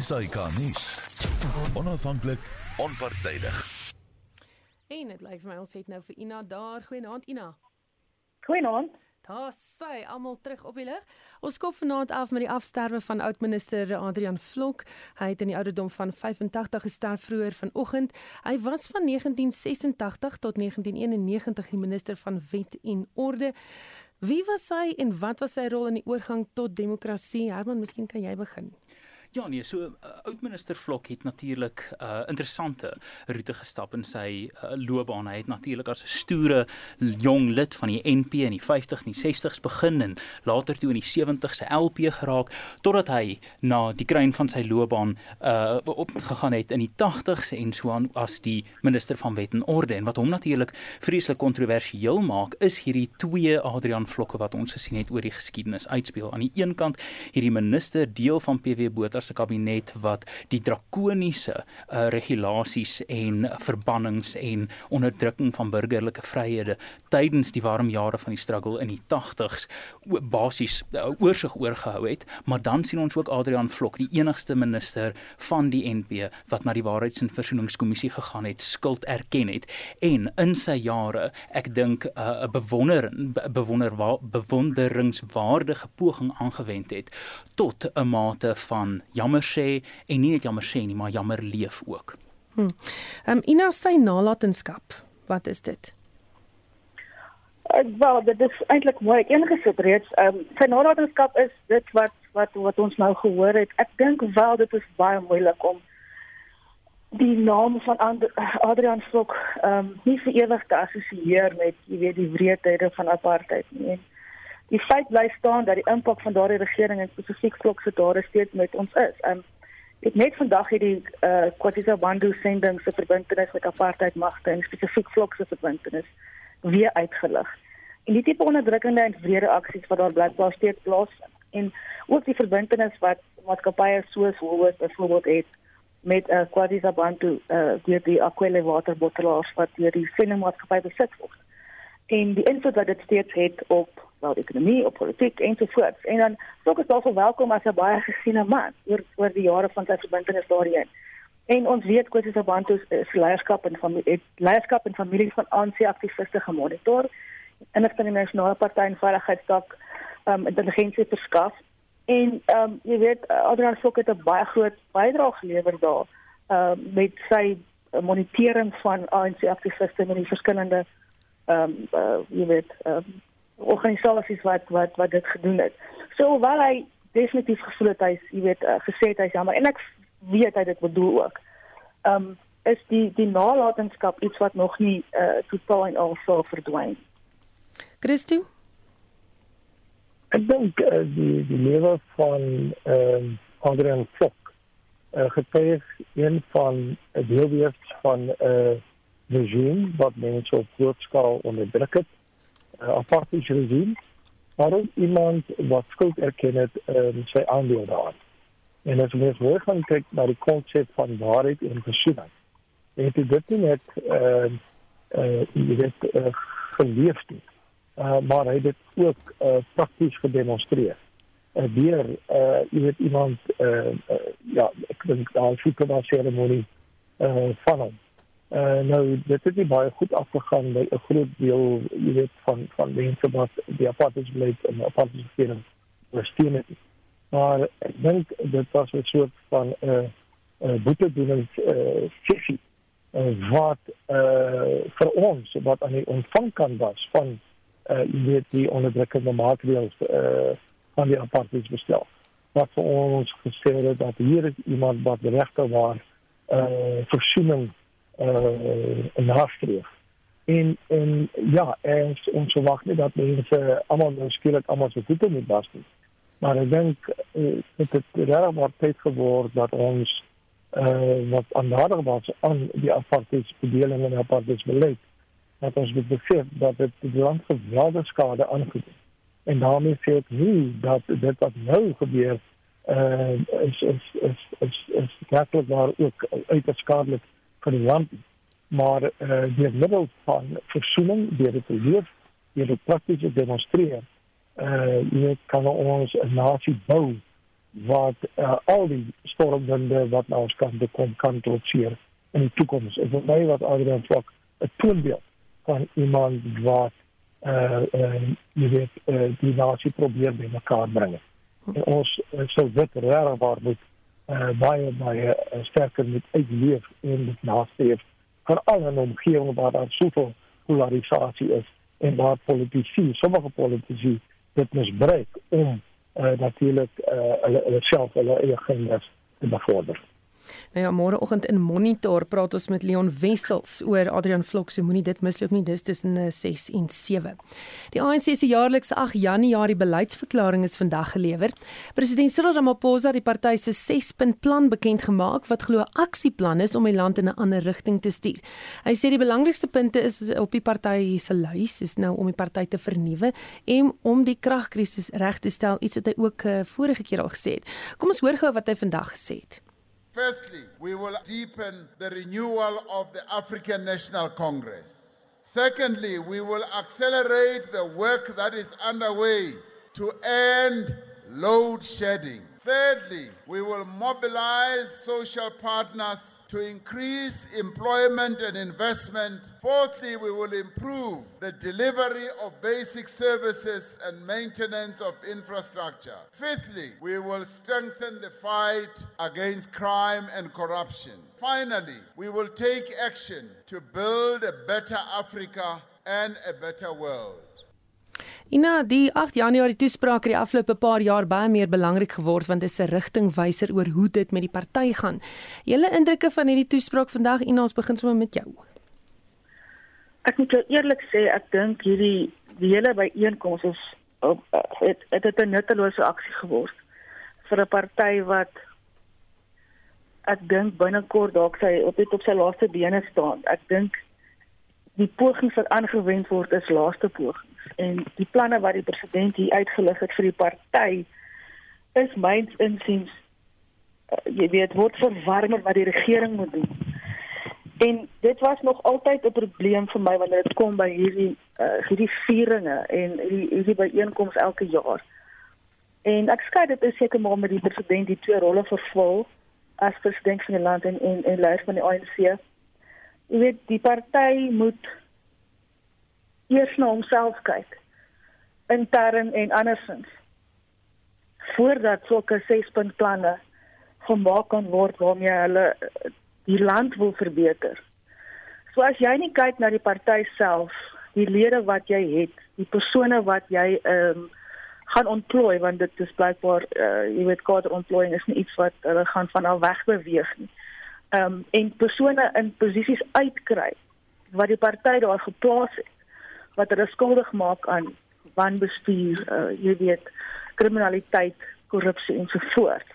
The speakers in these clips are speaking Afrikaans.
SAK nuus. Onafhanklik, onpartydig. En dit lyk vir my ons het nou vir Ina daar. Goeienaand Ina. Goeienaand. Daar sê almal terug op die lig. Ons skop vanaand af met die afsterwe van oudminister Adrian Vlok. Hy het in die ouderdom van 85 gesterf vroeër vanoggend. Hy was van 1986 tot 1991 die minister van Wet en Orde. Wie was hy en wat was sy rol in die oorgang tot demokrasie? Herman, miskien kan jy begin. Ja nee, so uh, oudminister Vlok het natuurlik 'n uh, interessante roete gestap in sy uh, loopbaan. Hy het natuurlik as 'n stoere jong lid van die NP in die 50s en die 60s begin en later toe in die 70s se LP geraak totdat hy na die kruin van sy loopbaan uh opgegaan het in die 80s en so aan as die minister van Wet en Orde en wat hom natuurlik vreeslik kontroversieel maak is hierdie twee Adrian Vlokke wat ons gesien het oor die geskiedenis uitspeel. Aan die een kant hierdie minister deel van PW Botha se kabinet wat die drakoniese uh, regulasies en verbannings en onderdrukking van burgerlike vryhede tydens die warm jare van die struggle in die 80s basies uh, oorsig oorgehou het. Maar dan sien ons ook Adrian Vlok die enigste minister van die NP wat na die waarheids- en versoeningskommissie gegaan het skuld erken het. En in sy jare ek dink 'n uh, bewonder bewonder bewonderingswaardige poging aangewend het tot 'n mate van jammer sê en nie net jammer sê nie, maar jammer leef ook. Hm. Ehm um, Ina sy nalatenskap, wat is dit? Ek uh, wel, dit is eintlik mooi. Ek ingesit reeds. Ehm um, sy nalatenskap is dit wat wat wat ons nou gehoor het. Ek dink wel dit is baie moeilik om die naam van Adrian Stok ehm um, nie vir ewig te assosieer met jy weet die wreedhede van apartheid nie. Die feit bly staan dat die impak van daardie regering en spesifiek Stok se daar steeds met ons is. Um, ek net vandag hierdie eh uh, Kwatisa Bandu sending se verbintenis met apartheid magte en spesifiek Stok se verbintenis weer uitgelig. En die tipe onderdrukkende en wrede aksies wat daar blykbaar steeds plaasvind en ook die verbintenis wat maatskappye soos Woolworths byvoorbeeld het met 'n uh, Kwatisa Bandu eh uh, deur die Aquile waterbottelaars wat deur die sendingmaatskappy besit word. En die invloed wat dit steeds het op wel ekonomie, op politiek en so voort. En dan sou ek dalk welkom as 'n baie gesiene man oor oor die jare van sy verbintenis daarin. En ons weet Kwatisa Bandu se leierskap en die leierskap en familie van ANC aktiviste gemonitor en het van die nasionale party en veiligheidsdak ehm um, intelligensie verskaf en ehm um, jy weet Adrian Sok het 'n baie groot bydrae gelewer daar ehm um, met sy monitering van ANC aktiviste in die verskillende ehm um, uh, jy weet ehm um, organisasies wat wat wat dit gedoen het. So hoewel hy definitief gevoel het hy jy weet uh, gesê het hy jammer en ek weet hy dit bedoel ook. Ehm um, is die die nalatenskap iets wat nog nie uh, totaal en al sou verdwyn. Christo Ek dink uh, die die lewe van ehm uh, Adrian Fok uh, getuig een van 'n uh, deelwees van 'n uh, regime wat mense op groot skaal onderdruk het, uh, apartheid regime. Maar ook iemand wat skuld erken het um, sy aandeel daarin. En as ons weer gaan kyk na die konsep van waarheid en versoening. Het dit nie net uh, uh, jy weet uh, geleef nie uh, maar hy het dit ook uh, prakties gedemonstreer. Uh, deur uh jy weet iemand uh, uh ja, ek dink daar was 'n seremonie uh van hom. Uh nou dit het nie baie goed afgegaan by 'n groot deel jy weet van van mense wat die apartheid beleid en apartheid regering gesteun het. Maar ek dink dit was 'n soort van 'n uh, uh, boetedoening uh sessie uh, wat uh vir ons wat aan die ontvangkant was van uh jy weet die onderdrukkende maatreëls uh van die apartheidsbestel. Wat vir ons gesê het dat hier is iemand wat regte waar uh versoening uh nastreef. En en ja, en ons verwag nie dat mense almal nou skielik almal so goed moet was nie. Maar ek dink uh, dit het regtig maar tyd geword dat ons uh wat aandadig was aan die apartheidsbedeling en apartheidsbeleid dat ons moet besef dat dit die land geweldige skade aangedoen. En daarmee sê ek nie dat dit wat nou gebeur uh is is is is is werklik waar ook uiters skadelik vir die land maar uh die middel van versoening deur dit te leef deur dit prakties te demonstreer uh jy kan ons 'n nasie bou wat uh, al die stormwinde wat na ons kant kom kan trotseer in die toekoms. En vir my wat Adrian Flok 'n toonbeeld van iemand wat uh uh jy weet uh, die nasie probeer bymekaar bring. En ons uh, sou dit regtig waar moet uh baie baie uh, sterker met uitleef en met nastreef vir al 'n omgewing waar daar soveel polarisasie is en waar politici, sommige politici dit misbruik om uh, natuurlik uh, hulle hulle self hulle eie agendas te bevorder. Nou ja, môreoggend in Monitor praat ons met Leon Wessels oor Adrian Vlok se moenie dit misloop nie dis tussen 6 eh, en 7. Die ANC se jaarlikse 8 Januarie beleidsverklaring is vandag gelewer. President Cyril Ramaphosa het die party se 6-punt plan bekend gemaak wat glo 'n aksieplan is om die land in 'n ander rigting te stuur. Hy sê die belangrikste punte is op die party se lys is nou om die party te vernuwe en om die kragkrisis reg te stel, iets wat hy ook uh, vorige keer al gesê het. Kom ons hoor gou wat hy vandag gesê het. Firstly, we will deepen the renewal of the African National Congress. Secondly, we will accelerate the work that is underway to end load shedding. Thirdly, we will mobilize social partners to increase employment and investment. Fourthly, we will improve the delivery of basic services and maintenance of infrastructure. Fifthly, we will strengthen the fight against crime and corruption. Finally, we will take action to build a better Africa and a better world. Ina, die 8 Januarie toespraak het die afgelope paar jaar baie meer belangrik geword want dit is 'n rigtingwyser oor hoe dit met die party gaan. Julle indrukke van hierdie toespraak vandag, Ina, ons begin sommer met jou. Ek moet eerlik sê, ek dink hierdie die hele byeenkoms is op het het het 'n nuttelose aksie geword vir 'n party wat ek dink binnekort dalk sy op dit op sy laaste bene staan. Ek dink die poging wat aangewend word is laaste poging en die planne wat die president hier uitgelig het vir die party is myns insiens uh, jy weet word verwarmer wat die regering moet doen. En dit was nog altyd 'n probleem vir my wanneer dit kom by hierdie uh, hierdie vieringe en hierdie hierdie byeenkomste elke jaar. En ek skei dit is seker maar met die president die twee rolle vervul as president van die land en en, en leier van die ANC. Jy weet die party moet eers na homself kyk intern en andersins voordat sulke 6-punt planne gemaak kan word waarmee hulle die land wil verbeter. So as jy nie kyk na die party self, die lede wat jy het, die persone wat jy ehm um, gaan ontplooi want dit is blykbaar uh, jy weet kaderontplooiing is nie iets wat hulle gaan van al weg beweeg nie. Ehm um, en persone in posisies uitkry wat die party daar geplaas het wat hulle skuldig maak aan wanbestuur, uh, jy weet, kriminaliteit, korrupsie en so voort.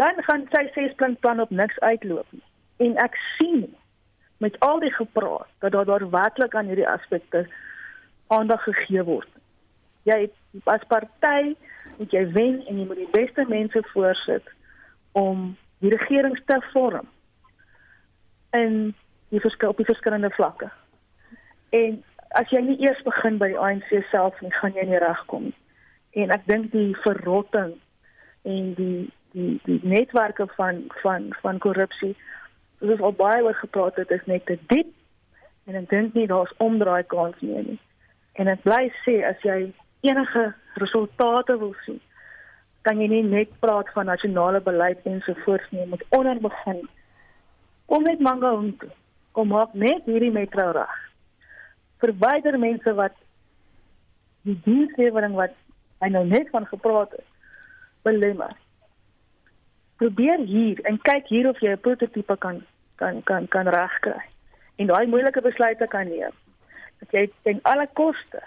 Dan gaan sy sespunt plan op niks uitloop nie. En ek sien met al die gepraat dat daar daar werklik aan hierdie aspekte aandag gegee word. Jy as party moet jy wen en jy moet die beste mense voorsit om die regering te vorm en die verskil op die verskillende vlakke. En as jy nie eers begin by die ANC self nie, gaan jy nie regkom nie. En ek dink die verrotting en die die die netwerke van van van korrupsie, dit is al baie oor gepraat het, is net te diep en ek dink nie daar's omdraai kans meer nie. En ek bly sê as jy enige resultate wil sien, kan jy nie net praat van nasionale beleid en so voort nie, moet onder begin. Kom met Mangaung. Kom maak net hierdie metro reg verwyder mense wat die dienslewering wat hy nou net van gepraat het belemmer. Probeer hier en kyk hier of jy 'n prototipe kan kan kan kan regkry. En daai moeilike besluite kan neem. Dat jy ten alle koste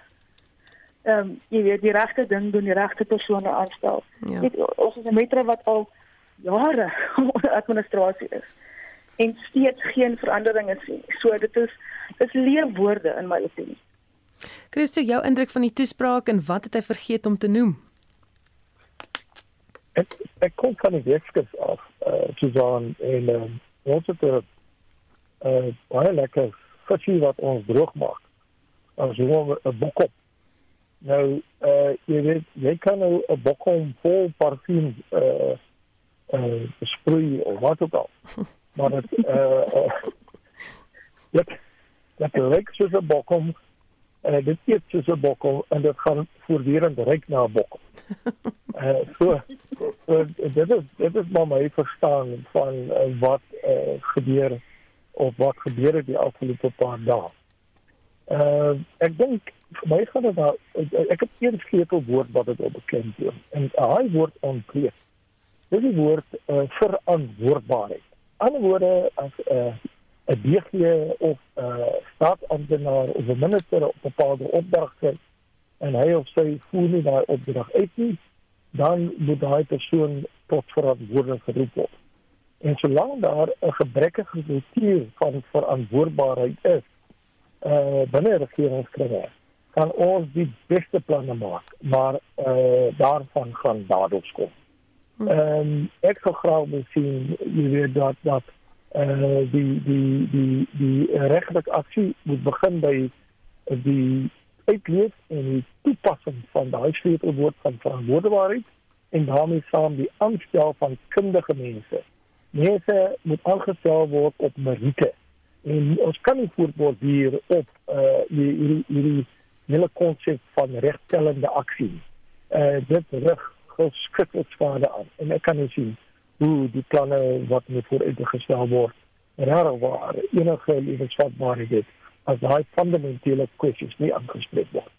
ehm um, jy weet die regte ding doen, die regte persone aanstel. Ja. Dit ons is 'n metro wat al jare onder administrasie is en steeds geen veranderinge sien. So dit is is leefwoorde in my opinie. Christo, jou indruk van die toespraak en wat het hy vergeet om te noem? Ek ek kom van die wetenskap af eh uh, te sien en ehm ons het 'n eh uh, baie lekker fisie wat ons droog maak. Ons doen 'n boek op. Nou uh jy weet jy kan nou 'n bokkom vol parfum uh uh sprei of wat ook al. Maar dit uh, uh dit dit lyk soos 'n bokkom en uh, dit eet soos 'n bokkom en dit gaan voortdurend ryk na 'n bokkom. Uh so, so dit is dit is maar my verstaan van uh, wat uh, gebeur of wat gebeur het die afgelope paar dae. Uh ek dink vir my gaan dit daar ek het een sleutelwoord wat dit op bekend word en daai woord ontpleeg. Dis die woord uh, verantwoordbaarheid. Ander woorde as 'n uh, 'n DG of 'n uh, staatsamptenaar of 'n minister op 'n bepaalde opdrag kry en hy of sy voer nie daai opdrag uit nie, dan moet daai persoon tot verantwoording geroep word. En solank daar 'n gebrekkige kultuur van verantwoordbaarheid is, uh binne regeringskringe, kan ons die beste planne maak, maar uh daarvan gaan dadels kom. Hm. Ehm um, ek sou graag wil sien jy weet dat dat uh die die die die regtelike aksie moet begin by die uitleef en die toepassing van daai sleutelwoord van verantwoordbaarheid en daarmee saam die aanstel van kundige mense. Mense moet aangestel word op meriete. En ons kan nie voortborduur op uh hierdie hierdie hele konsep van regstellende aksie. Uh dit rig geskikte skade aan. En ek kan nie sien hoe die planne wat met vooruitgestel word regtig waar enige lewensvatbaarheid as daai fundamentele kwessies nie aangespreek word.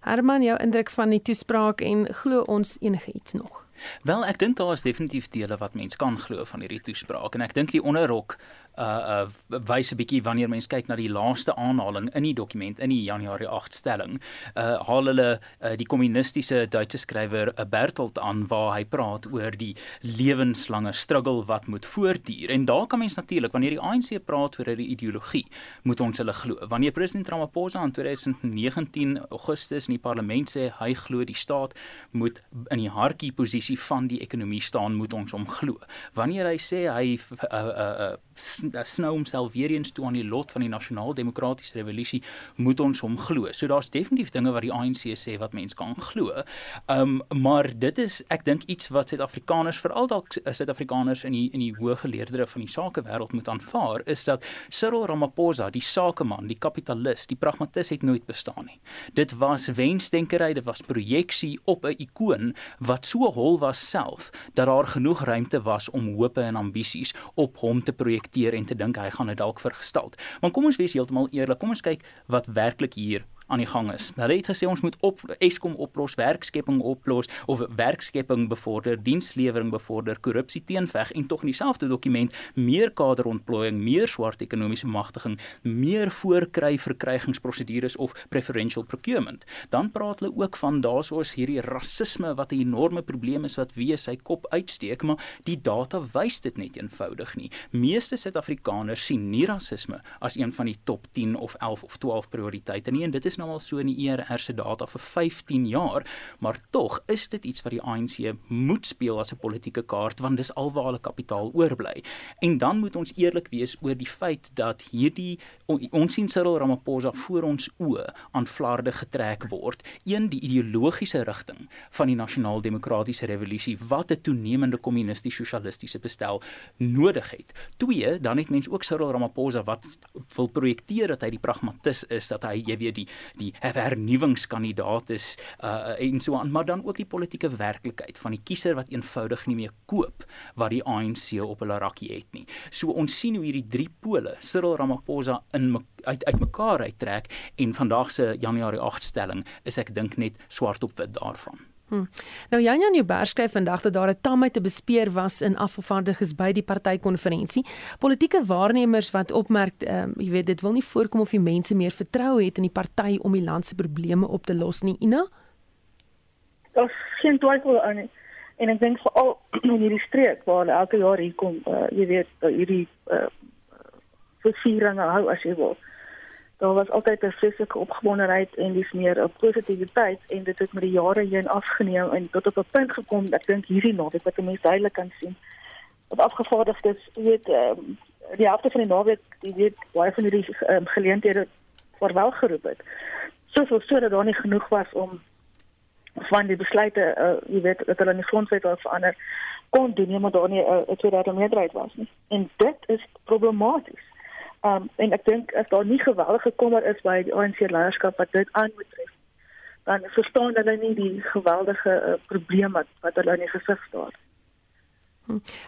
Herman, jou indruk van die toespraak en glo ons enigiets nog? Wel, ek dink daar is definitief dele wat mens kan glo van hierdie toespraak en ek dink die onderrok uh uh wys 'n bietjie wanneer mens kyk na die laaste aanhaling in die dokument in die Januarie 8 stelling uh haal hulle uh, die kommunistiese Duitse skrywer uh, Bertolt aan waar hy praat oor die lewenslange struggle wat moet voortduur. En daar kan mens natuurlik wanneer die ANC praat oor 'n ideologie moet ons hulle glo. Wanneer president Ramaphosa in 2019 Augustus in die parlement sê hy glo die staat moet in die hartjie posisie van die ekonomie staan moet ons hom glo wanneer hy sê hy uh uh, uh snou homself weer eens toe aan die lot van die nasionaal demokratiese revolusie moet ons hom glo. So daar's definitief dinge wat die ANC sê wat mense kan glo. Um maar dit is ek dink iets wat Suid-Afrikaners veral dalk Suid-Afrikaners in die in die hoë geleerdere van die sakewêreld moet aanvaar is dat Cyril Ramaphosa, die sakeman, die kapitalis, die pragmatis het nooit bestaan nie. Dit was wensdenkery, dit was projeksie op 'n ikoon wat so hol was self dat daar genoeg ruimte was om hope en ambisies op hom te projekteer en te dink hy gaan dit dalk vergestel. Maar kom ons wees heeltemal eerlik. Kom ons kyk wat werklik hier aan die gang is. Hulle het gesê ons moet op Eskom oplos, werkskepping oplos of werkskepping bevorder, dienslewering bevorder, korrupsie teenveg en tog in dieselfde dokument meer kaderontplooiing, meer swart ekonomiese magtiging, meer voorkry verkrygingsprosedures of preferential procurement. Dan praat hulle ook van daarsoos hierdie rasisme wat 'n enorme probleem is wat wie sy kop uitsteek, maar die data wys dit net eenvoudig nie. Meeste Suid-Afrikaners sien nie rasisme as een van die top 10 of 11 of 12 prioriteite nie en dit is nou al so in die ERR se data vir 15 jaar, maar tog is dit iets wat die ANC moet speel as 'n politieke kaart want dis alwaar hulle kapitaal oorbly. En dan moet ons eerlik wees oor die feit dat hierdie ons sien Cyril Ramaphosa voor ons oë aan flarde getrek word. Een die ideologiese rigting van die nasionaal demokratiese revolusie wat 'n toenemende kommunisties sosialistiese bestel nodig het. Twee, dan het mens ook Cyril Ramaphosa wat wil projekteer dat hy die pragmatis is, dat hy jy weet die die hernuwingskandidaat is uh en so aan maar dan ook die politieke werklikheid van die kiezer wat eenvoudig nie meer koop wat die ANC op hulle rakkie het nie. So ons sien hoe hierdie drie pole Cyril Ramaphosa in uit uitmekaar uittrek en vandag se Januarie 8 stelling is ek dink net swart op wit daarvan. Hm. Nou Jan Jan Jubber skryf vandag dat daar 'n tamheid te bespeer was in afgevaardigdes by die partykonferensie. Politieke waarnemers wat opmerk, ehm um, jy weet, dit wil nie voorkom of die mense meer vertroue het in die party om die land se probleme op te los nie. Ina? Daar's geen twyfel aan nie. En ek dink veral in hierdie streek waar elke jaar hier kom, uh, jy weet, hierdie uh, versieringe hou as jy wil daar was altyd 'n vreeslike opgewondenheid en dis meer 'n positiwiteit en dit het met die jare heen afgeneem en tot op 'n punt gekom ek dink hierdie naweek wat mense duidelik kan sien wat afgevaardigdes weet um, die helfte van die naweek die weet baie van hierdie um, geleenthede verwel geroep het soveel sodat daar nie genoeg was om van die besluite uh, jy weet dat hulle in die grondwet wil verander kon doen nie maar daar nie 'n uh, tweederde meerderheid was nie en dit is problematies. Um en ek dink as daar nie geweldige kommer is by die ANC leierskap wat dit aan moet tref dan verstaan hulle nie die geweldige uh, probleem wat wat hulle in die gesig staar.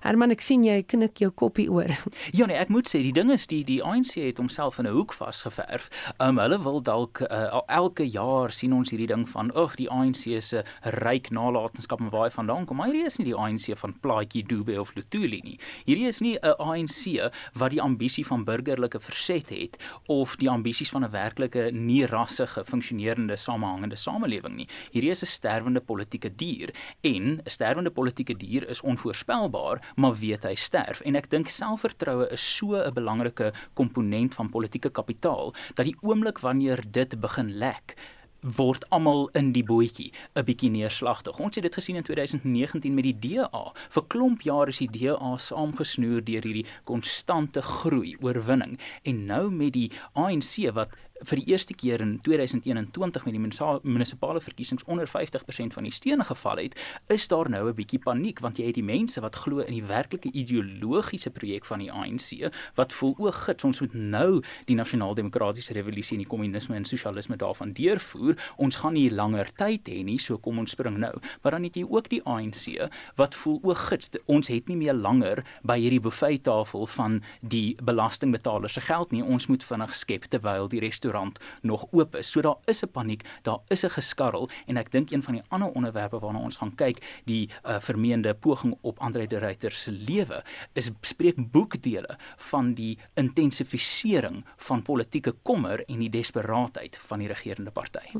Herman, ek sien jy knik jou koppie oor. Ja nee, ek moet sê die ding is die die ANC het homself in 'n hoek vasgeverf. Um hulle wil dalk uh, elke jaar sien ons hierdie ding van, "Ag, die ANC se ryk nalatenskap en waar hy vandaan kom." Maar hierdie is nie die ANC van Plaatjie Dube of Lutuli nie. Hierdie is nie 'n ANC wat die ambisie van burgerlike verset het of die ambisies van 'n werklike nie rassige funksionerende samehangende samelewing nie. Hierdie is 'n sterwende politieke dier en 'n sterwende politieke dier is onvoorspelbaar onfeilbaar, maar weet hy sterf en ek dink selfvertroue is so 'n belangrike komponent van politieke kapitaal dat die oomblik wanneer dit begin lek word almal in die bootjie 'n bietjie neerslagtig. Ons het dit gesien in 2019 met die DA. Vir klomp jare is die DA saamgesnoer deur hierdie konstante groei, oorwinning en nou met die ANC wat vir die eerste keer in 2021 met die munisipale verkiesings onder 50% van die stene geval het, is daar nou 'n bietjie paniek want jy het die mense wat glo in die werklike ideologiese projek van die ANC wat voel o, gits, ons moet nou die nasionaal-demokratiese revolusie en die kommunisme en sosialisme daarvan deurvoer. Ons gaan nie langer tyd hê nie, so kom ons spring nou. Maar dan het jy ook die ANC wat voel o, gits, ons het nie meer langer by hierdie buffettafel van die belastingbetalers se geld nie. Ons moet vinnig skep terwyl die restaurant restaurant nog oop is. So daar is 'n paniek, daar is 'n geskarrel en ek dink een van die ander onderwerpe waarna ons gaan kyk, die uh, vermeende poging op Andre de Ruyter se lewe, is spreek boekdele van die intensifisering van politieke kommer en die desperaatheid van die regerende party. Hm.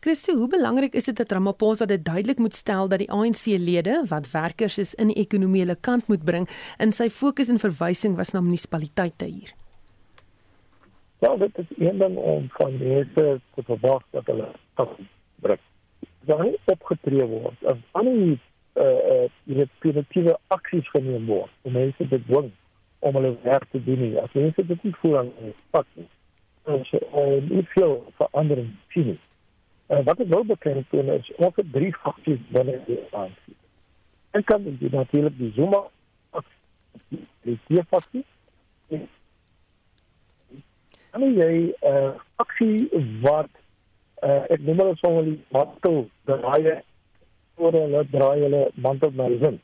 Christo, hoe belangrik is dit dat Ramaphosa dit duidelik moet stel dat die ANC-lede wat werkers is in die ekonomiese kant moet bring in sy fokus en verwysing was na munisipaliteite hier? Ja, dit is een ding om van mense te verwag dat hulle afbreek. Dan nie opgetree word as ander eh uh, preventiewe aksies geneem word om mense te dwing om hulle werk te doen nie. As mense dit nie voel aan die pak nie. Ons uh, nie veel verandering sien nie. Uh, wat ek wil bekend doen is ook drie faksies binne die ANC. En kan dit natuurlik die Zuma die vier faksies kan jy 'n uh, aksie wat uh, ek noem dit sommer die mantel draai oor hulle draai hulle mantel na wind.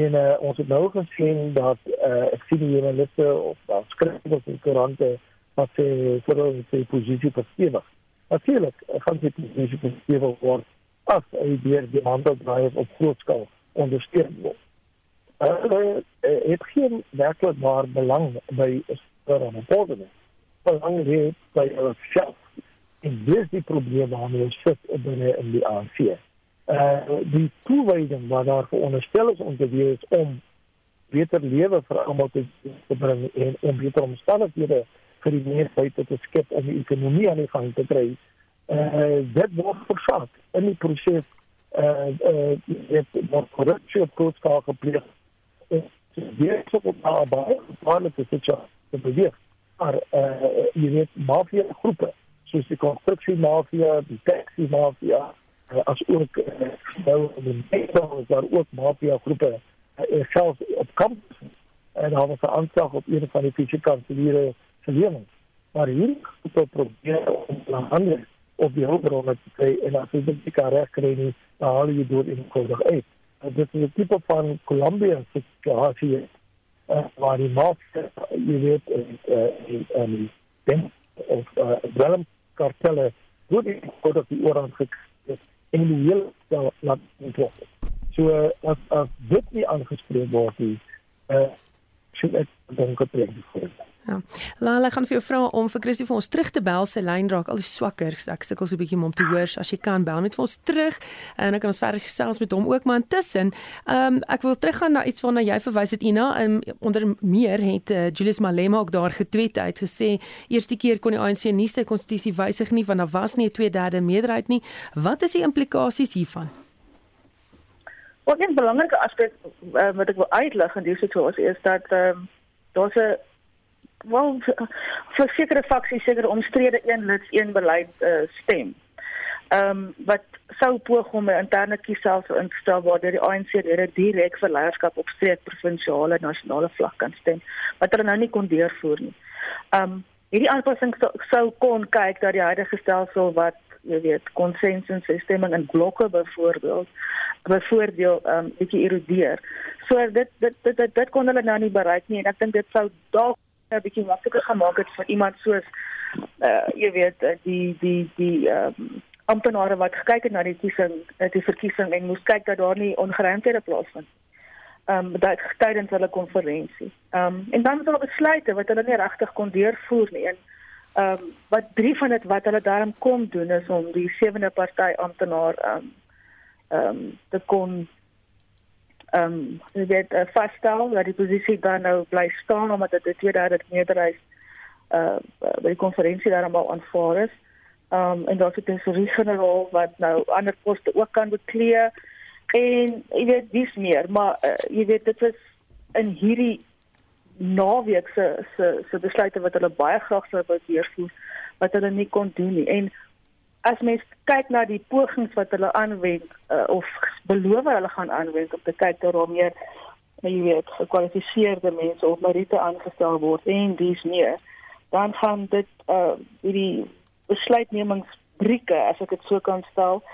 En uh, ons het nou gesien dat uh, ek sien die journaliste of daar skrywers in koerante wat sê vir hulle se posisie verstewig. Natuurlik, gaan dit nie so verstewig word as hy deur die mantel draai op groot skaal ondersteun word. Hulle uh, het geen werklik waar belang by vir 'n poging belang het by homself. En dis die probleem waarmee ons sit binne in die ANC. Uh die toewyding wat daar veronderstel is om te wees om beter lewe vir almal te, te bring en om beter omstandighede vir die mense te skep om die ekonomie aan die gang te kry. Uh dit word versak in die proses uh uh dit word korrupsie op skaal gepleeg. Dit is ook op daarbye, maar dit is iets wat beweeg maar uh, jy weet mafia groepe soos die konstruksie mafia, die taxi mafia, uh, as ook uh, nou in die is daar ook mafia groepe uh, selfs op kamp en dan het 'n aanslag op een van die fisiese kantoore se lewens. Maar hier het probeer om te handel op die hulpbronne te kry en as jy dit kan regkry nie, dan jy dit in kodig uit. Uh, dit is 'n tipe van Colombia situasie uh, waar die mafia, jy weet, en en dan of dwelm kartelle goed in kort op die oorhand gekry en die hele stel laat ontplof. So as as dit nie aangespreek word nie, uh, sien ek dan dit gebeur. Ja. Lala gaan vir jou vra om vir Christie vir ons terug te bel. Sy lyn raak al swakker. Ek sukkel so 'n bietjie om te hoor. As jy kan bel met vir ons terug en dan kan ons verder gesels met hom ook maar intussen. Ehm um, ek wil teruggaan na iets waarna jy verwys het Ina. Um, onder meer het uh, Julius Malema ook daar getweet uit gesê eerste keer kon die ANC nie sy konstitusie wysig nie want daar was nie 'n 2/3 meerderheid nie. Wat is die implikasies hiervan? Wat 'n belangrike aspek uh, wat ek wil uitlig in die situasie is dat ehm um, daar's 'n wel vir sekere faksies sekere omstrede een lid een beleid uh, stem. Ehm um, wat sou poog om 'n interne in te stel waar die ANC lede direk vir leierskap op streek provinsiale nasionale vlak kan stem wat hulle nou nie kon deurvoer nie. Ehm um, hierdie aanpassing sou kon kyk dat die huidige stelsel wat jy weet konsensus stemming in blokke byvoorbeeld byvoorbeeld ehm um, bietjie erodeer. So dit dit dit dit, dit kon hulle nou nie bereik nie en ek dink dit sou dalk 'n bietjie makliker gemaak het vir iemand soos uh jy weet die die die ehm um, amptenare wat gekyk het na die kiesing, die verkiesing en moes kyk dat daar nie ongeruimthede plaasvind. Ehm um, dat tydens hulle konferensie. Ehm um, en dan het hulle besluite wat hulle nie regtig kon deurvoer nie. Ehm um, wat drie van dit wat hulle daarom kom doen is om die sewende party amptenaar ehm um, ehm um, te kon ehm um, jy weet uh, vasstel dat die posisie dan nou bly staan omdat dit 'n tweederde meerderheid uh, uh by die konferensie daarom al aanvaar is. Ehm um, en daar's 'n tesourier-generaal wat nou ander poste ook kan beklee en jy weet dis meer, maar uh, jy weet dit is in hierdie naweek se se se besluite wat hulle baie graag sou wou deurvoer wat hulle nie kon doen nie. En as mens kyk na die pogings wat hulle aanwend uh, of beloof hulle gaan aanwend om te kyk dat daar meer jy weet gekwalifiseerde mense op Marite aangestel word en dis meer dan gaan dit uh hierdie besluitnemingsbrieke as ek dit so kan stel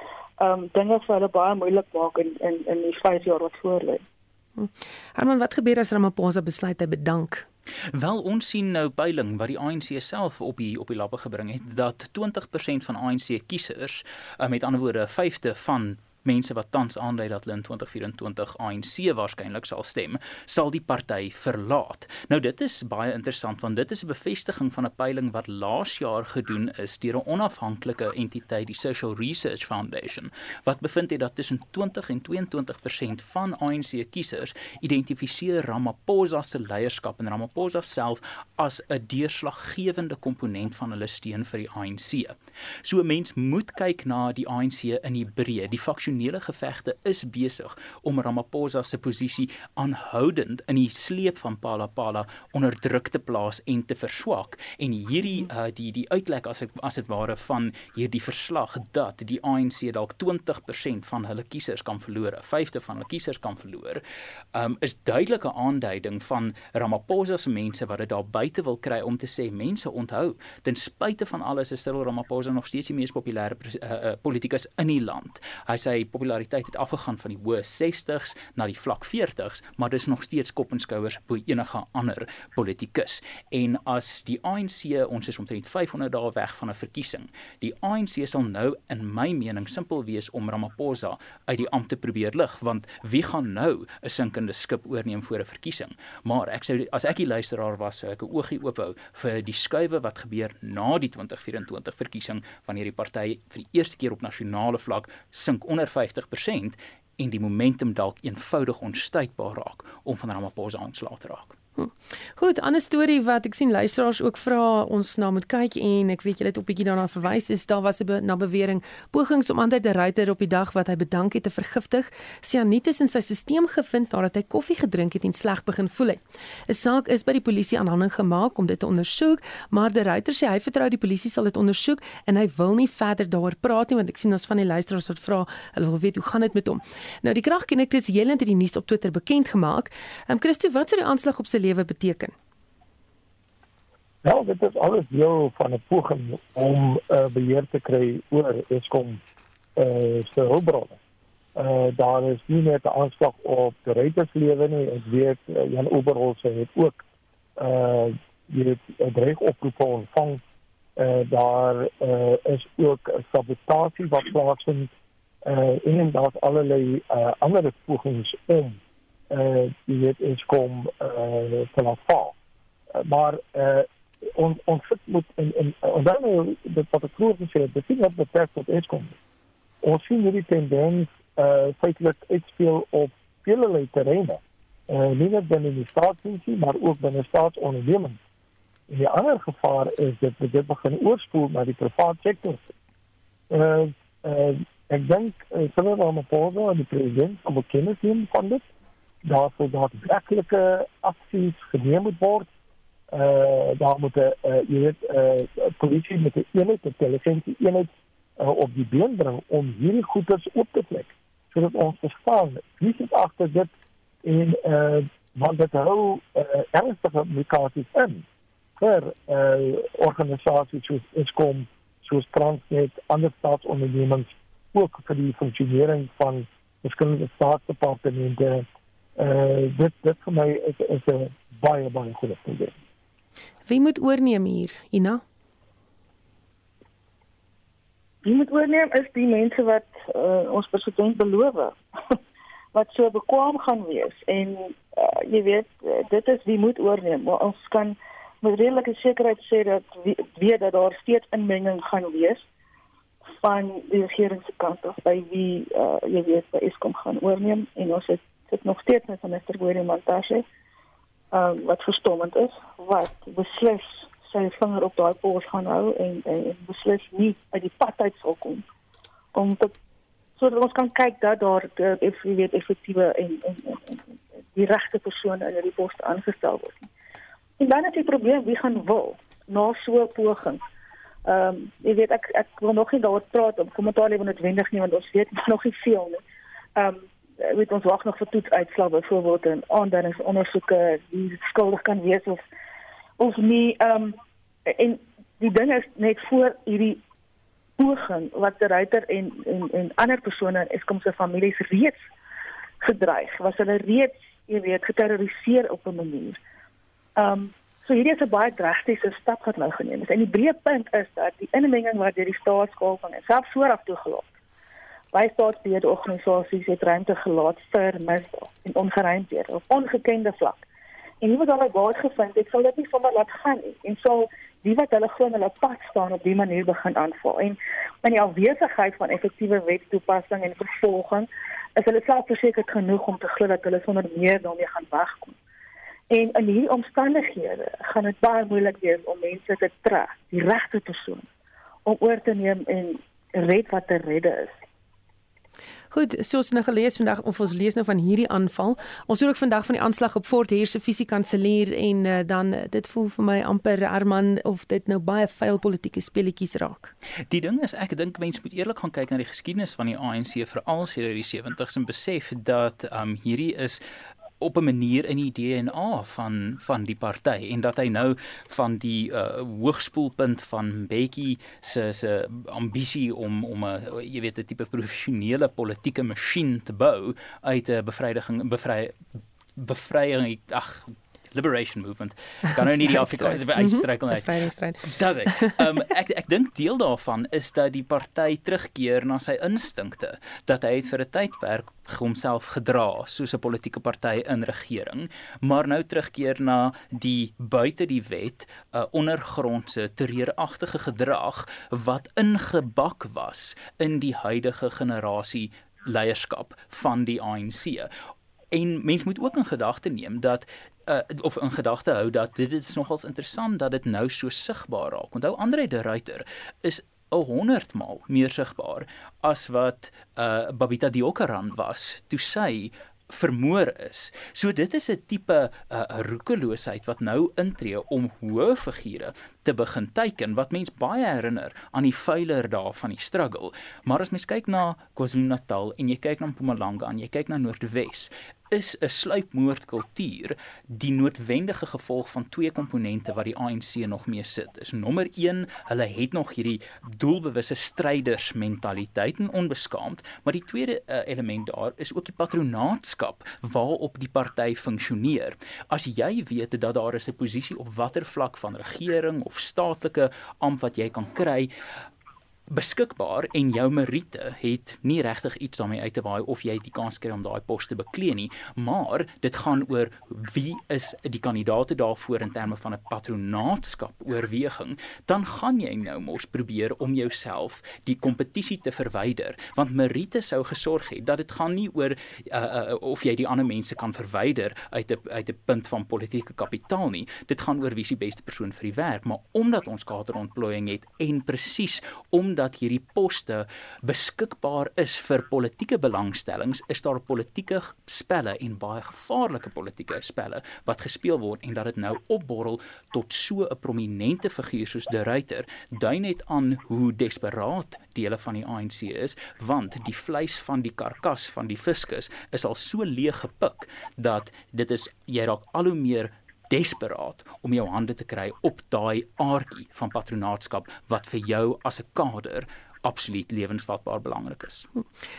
um dinge vir hulle baie moeilik maak in in in die 5 jaar wat voorlê. Hm. Herman, wat gebeur as Ramaphosa besluit hy bedank? Wel ons sien nou peiling wat die ANC self op die op die lappe gebring het dat 20% van ANC kiesers uh, met ander woorde 'n vyfde van mense wat tans aandui dat hulle in 2024 ANC waarskynlik sal stem, sal die party verlaat. Nou dit is baie interessant want dit is 'n bevestiging van 'n peiling wat laas jaar gedoen is deur 'n onafhanklike entiteit, die Social Research Foundation, wat bevind het dat tussen 20 en 22% van ANC kiesers identifiseer Ramaphosa se leierskap en Ramaphosa self as 'n deurslaggewende komponent van hulle steun vir die ANC. So 'n mens moet kyk na die ANC in die breë, die faksionele gevegte is besig om Ramaphosa se posisie aanhoudend in die sleep van Palapala onder druk te plaas en te verswak en hierdie uh, die die uitlek as ek as dit ware van hierdie verslag dat die ANC dalk 20% van hulle kiesers kan verloor, 'n vyfde van hulle kiesers kan verloor, um, is duidelike aanduiding van Ramaphosa se mense wat dit daar buite wil kry om te sê mense onthou ten spyte van alles is Cyril Ramaphosa nog steeds die mees populêre uh, uh, politikus in die land. Hy sê sy populariteit het afgegaan van die hoë 60s na die vlak 40s, maar dis nog steeds kop en skouers bo enige ander politikus. En as die ANC, ons is omtrent 500 dae weg van 'n verkiesing, die ANC sal nou in my mening simpel wees om Ramaphosa uit die ampt te probeer lig, want wie gaan nou 'n sinkende skip oorneem voor 'n verkiesing? Maar ek sou as ek die luisteraar was, sou ek 'n oogie oop hou vir die skuwe wat gebeur na die 2024 verkiesing wanneer die party vir die eerste keer op nasionale vlak sink onder 50% en die momentum dalk eenvoudig onstuitbaar raak om van Ramaphosa aanslae te raak. Hm. Goed, ander storie wat ek sien luisteraars ook vra ons na moet kyk en ek weet julle het op bietjie daarna verwys is daar was 'n be na bewering pogings om ander te ryter op die dag wat hy bedank het te vergiftig. Sianitis in sy stelsel gevind nadat hy koffie gedrink het en sleg begin voel het. 'n Saak is by die polisie aanhandig gemaak om dit te ondersoek, maar die ryter sê hy vertrou die polisie sal dit ondersoek en hy wil nie verder daaroor praat nie want ek sien ons van die luisteraars wat vra, hulle wil weet hoe gaan dit met hom. Nou die kragkenner Chris Jelend het die nuus op Twitter bekend gemaak. Ehm um, Christo, wat sou die aanslag op sy lewe beteken? Wel, dit is alles deel van 'n poging om uh, beheer te kry oor Eskom uh, se hulpbronne. Uh, daar is nie net 'n aanslag op die ryterslewe nie, ek weet uh, Jan Oberholz het ook uh, dit 'n dreig oproep ontvang. Uh, daar uh, is ook 'n sabotasie wat plaasvind uh, en daar's allerlei uh, ander pogings om uh jy weet is kom uh te laat val. Uh, maar uh ons ons moet in in dan nou dit wat ek vroeër gesê het, dit wat betref tot is kom. Ons sien hierdie tendens uh feitelik uitspeel op vele terreine. Uh nie net binne die staatsdiensie, maar ook binne staatsondernemings. En die ander gevaar is dat dit begin oorspoel na die private sektor. Uh uh ek dink uh, sonder om 'n pause aan die president om kennis neem van dit daarvoor daadwerklike aksies geneem moet word uh daar moet 'n uh, jy weet 'n uh, polisie met 'n eenheid, 'n televisie eenheid uh, op die been bring om hierdie goeders op te plek sodat ons verstaan wie sit agter dit en uh want dit hou uh, ernstige implikasies in vir uh organisasies soos Eskom, soos Transnet, ander staatsondernemings ook vir die funksionering van verskillende staatsdepartemente. Uh dit dit vir my is is 'n baie baie goeie probleem. Wie moet oorneem hier, Ina? Wie moet oorneem is die mense wat uh, ons president beloof wat so bekwam gaan wees en uh, jy weet dit is wie moet oorneem maar ons kan met redelike sekerheid sê dat wie, weet dat daar steeds inmenging gaan wees van die regering se kant af by wie uh, jy weet by Eskom gaan oorneem en ons het dit nog steeds met minister Willem Montashe um, wat verstommend is wat beslis sy vinger op daai pols gaan hou en, en, en beslis nie uit die pad uit sal kom om te sodat ons kan kyk dat daar if jy weet effektiewe en, en, en, en die regte persone in hierdie poste aangestel word. En dan is die probleem wie gaan wil na so 'n poging. Ehm um, jy weet ek ek wil nog nie daaroor praat om kommentaar lewe noodwendig nie want ons weet nog nie veel nie. Ehm um, weet ons wag nog vir toetsuitslae byvoorbeeld en aanduidingsondersoeke wie skuldig kan wees of of nie ehm um, en die ding is net voor hierdie poging wat die ruiter en en en ander persone is kom se families reeds gedreig was hulle reeds jy weet geterroriseer op 'n manier. Ehm um, so hierdie is 'n baie drastiese stap wat nou geneem is. En die breë punt is dat die inmenging wat deur die staatskaal van self vooraf toegelaat by staatsbeheerde organisasies het ruimte gelaat vir misdaad en ongeruimdhede op ongekende vlak. En nie wat hulle baie gevind, ek sal dit nie sommer laat gaan nie. En sal die wat hulle glo hulle pad staan op die manier begin aanval. En in die afwesigheid van effektiewe wetstoepassing en vervolging is hulle self verseker genoeg om te glo dat hulle sonder meer daarmee gaan wegkom. En in hierdie omstandighede gaan dit baie moeilik wees om mense te trek, die regte persoon om oor te neem en red wat te redde is. Goed, soos nou gelees vandag of ons lees nou van hierdie aanval. Ons hoor ook vandag van die aanslag op Fort Heer se fisiekanselier en uh, dan uh, dit voel vir my amper Arman of dit nou baie vuil politieke speletjies raak. Die ding is ek dink mense moet eerlik gaan kyk na die geskiedenis van die ANC veral sedert die 70s en besef dat um hierdie is op 'n manier in die DNA van van die party en dat hy nou van die uh, hoogspoelpunt van Bekkie se se ambisie om om 'n jy weet 'n tipe professionele politieke masjien te bou uit 'n bevryding bevry bevrying ag liberation movement. Kan nou nie die Afrikaanse uitstryk net. Bevrydingsstryd. Dis ek. Ehm um, ek ek dink deel daarvan is dat die party terugkeer na sy instinkte dat hy het vir 'n tydperk homself gedra soos 'n politieke party in regering, maar nou terugkeer na die buite die wet 'n uh, ondergrondse terreuragtige gedrag wat ingebak was in die huidige generasie leierskap van die ANC. En mens moet ook in gedagte neem dat uh, of in gedagte hou dat dit is nogals interessant dat dit nou so sigbaar raak. Onthou Andre de Ruyter is 'n 100 maal meer sigbaar as wat uh Babita Diokaran was toe sy vermoor is. So dit is 'n tipe uh, roekeloosheid wat nou intree om hoë figure te begin teiken wat mens baie herinner aan die veiler dae van die struggle. Maar as mens kyk na KwaZulu-Natal en jy kyk na Mpumalanga en jy kyk na Noordwes, is 'n sluipmoordkultuur die noodwendige gevolg van twee komponente wat die ANC nog mee sit. Is nommer 1, hulle het nog hierdie doelbewuste stryders mentaliteit en onbeskaamd, maar die tweede uh, element daar is ook die patronaatskap waarop die party funksioneer. As jy weet dat daar is 'n posisie op watter vlak van regering of staatlike amp wat jy kan kry, beskikbaar en jou meriete het nie regtig iets daarmee uit te waai of jy die kans kry om daai pos te beklee nie, maar dit gaan oor wie is die kandidaate daarvoor in terme van 'n patronaatskap oorweging, dan gaan jy nou mos probeer om jouself die kompetisie te verwyder, want meriete sou gesorg het dat dit gaan nie oor uh, uh, of jy die ander mense kan verwyder uit 'n uit 'n punt van politieke kapitaal nie. Dit gaan oor wie is die beste persoon vir die werk, maar omdat ons kaderontplooiing het en presies omdat omdat hierdie poste beskikbaar is vir politieke belangstellings, is daar politieke spelle en baie gevaarlike politieke spelle wat gespeel word en dat dit nou opborrel tot so 'n prominente figuur soos De Ruyter, dui net aan hoe desperaat dele van die ANC is, want die vleis van die karkas van die fiskus is al so leeg gepik dat dit is jy raak al hoe meer desperaat om jou hande te kry op daai aardjie van patronaatskap wat vir jou as 'n kader absoluut lewensvatbaar belangrik is.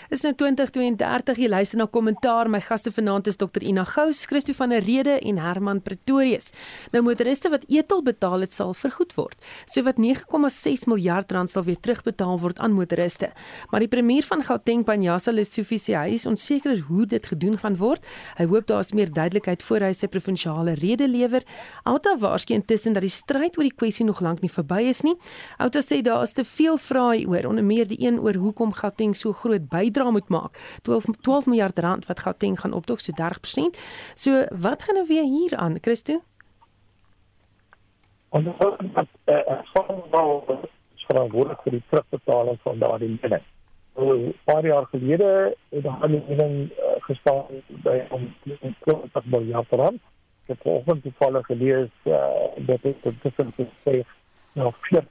Is nou 2032 jy luister na kommentaar my gaste vanaand is Dr Ina Gous, Christo van der Rede en Herman Pretorius. Nou motoriste wat etel betaal het sal vergoed word. So wat 9,6 miljard rand sal weer terugbetaal word aan motoriste. Maar die premier van Gauteng Panjasa Lesofie sê hy is onseker hoe dit gedoen gaan word. Hy hoop daar is meer duidelikheid voor hy sy provinsiale rede lewer. Outa waarskynlik intussen dat die stryd oor die kwessie nog lank nie verby is nie. Outa sê daar is te veel vrae oor onder meer die een oor hoekom Gauteng so groot bydrae moet maak. 12 12 miljard rand wat Gauteng gaan opdog so 30%. So wat gaan nou weer hier aan, Christo? Ons het uh, verantwoordelik vir die terugbetaling van daardie lening. So 'n paar jaar gelede het daar 'n lening uh, gestaan by om 20 miljard rand. Ek het vanoggend toevallig gelees uh, dat dit tussen sê nou 40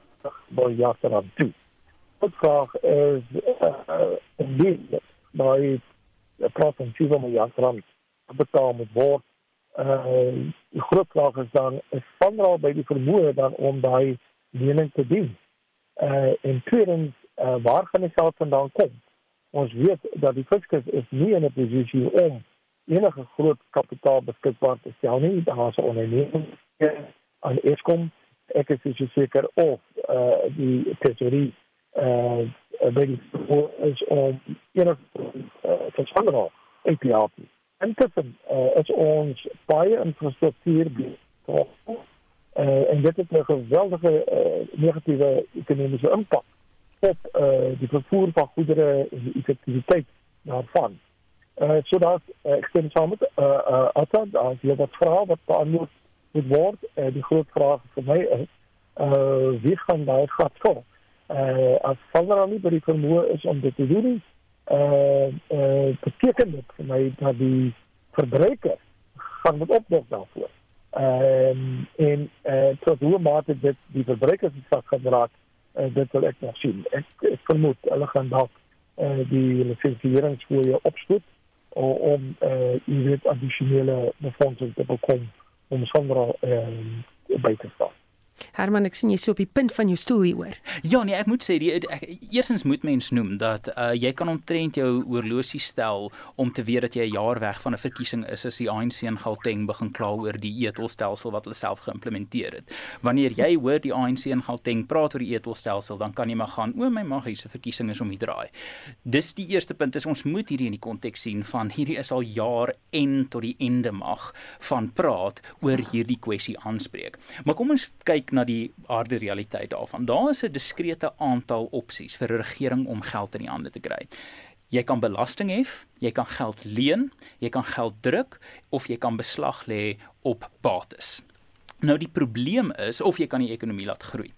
miljard rand toe vraag is uh, indien by 'n praat van 7 miljard rand betaal moet word. Uh die groot vraag is dan is vanraal by die vermoë dan om daai lening te doen. Uh en tweedens uh, waar gaan die geld vandaan kom? Ons weet dat die fiskus is nie in 'n posisie om enige groot kapitaal beskikbaar te stel nie. Daar is 'n onderneming aan Eskom. Ek is seker of uh die tesorie uh die voor is om enige uh, verstandig uit te help. Intussen uh, is ons baie infrastruktuur betrokke uh, en dit het 'n geweldige uh, negatiewe ekonomiese impak op uh, die vervoer van goedere en die effektiwiteit daarvan. Uh, zodat uh, ik stem samen met uh, uh, Atta, als je dat vraag wat beantwoord worden, uh, die grote vraag voor mij is, uh, wie gaan daar gaat voor? Uh, as Sandra nie by die vermoë is om dit te doen nie, uh uh beteken dit vir my dat die verbruiker gaan moet opdag daarvoor. Ehm uh, en uh tot hoe mate dit die verbruiker se sak gaan raak, uh, dit wil ek nog sien. Ek, ek vermoed hulle gaan dalk uh die lisensieringsfooie opstoot om om uh jy weet addisionele befondsing te bekom om Sandra ehm uh, by te staan. Herman, ek sien jy so op die punt van jou stoel hier hoor. Ja, nee, ek moet sê die ek, eersins moet mens noem dat uh, jy kan omtrent jou oorlosie stel om te weet dat jy 'n jaar weg van 'n verkiesing is as die ANC in Gauteng begin kla oor die etelstelsel wat hulle self geïmplementeer het. Wanneer jy hoor die ANC in Gauteng praat oor die etelstelsel, dan kan jy maar gaan, o my maggie, se verkiesing is om die draai. Dis die eerste punt is ons moet hierdie in die konteks sien van hierdie is al jaar en tot die einde mag van praat oor hierdie kwessie aanspreek. Maar kom ons kyk na die harde realiteit daarvan. Daar is 'n diskrete aantal opsies vir 'n regering om geld in die hande te kry. Jy kan belasting hef, jy kan geld leen, jy kan geld druk of jy kan beslag lê op bates. Nou die probleem is of jy kan die ekonomie laat groei.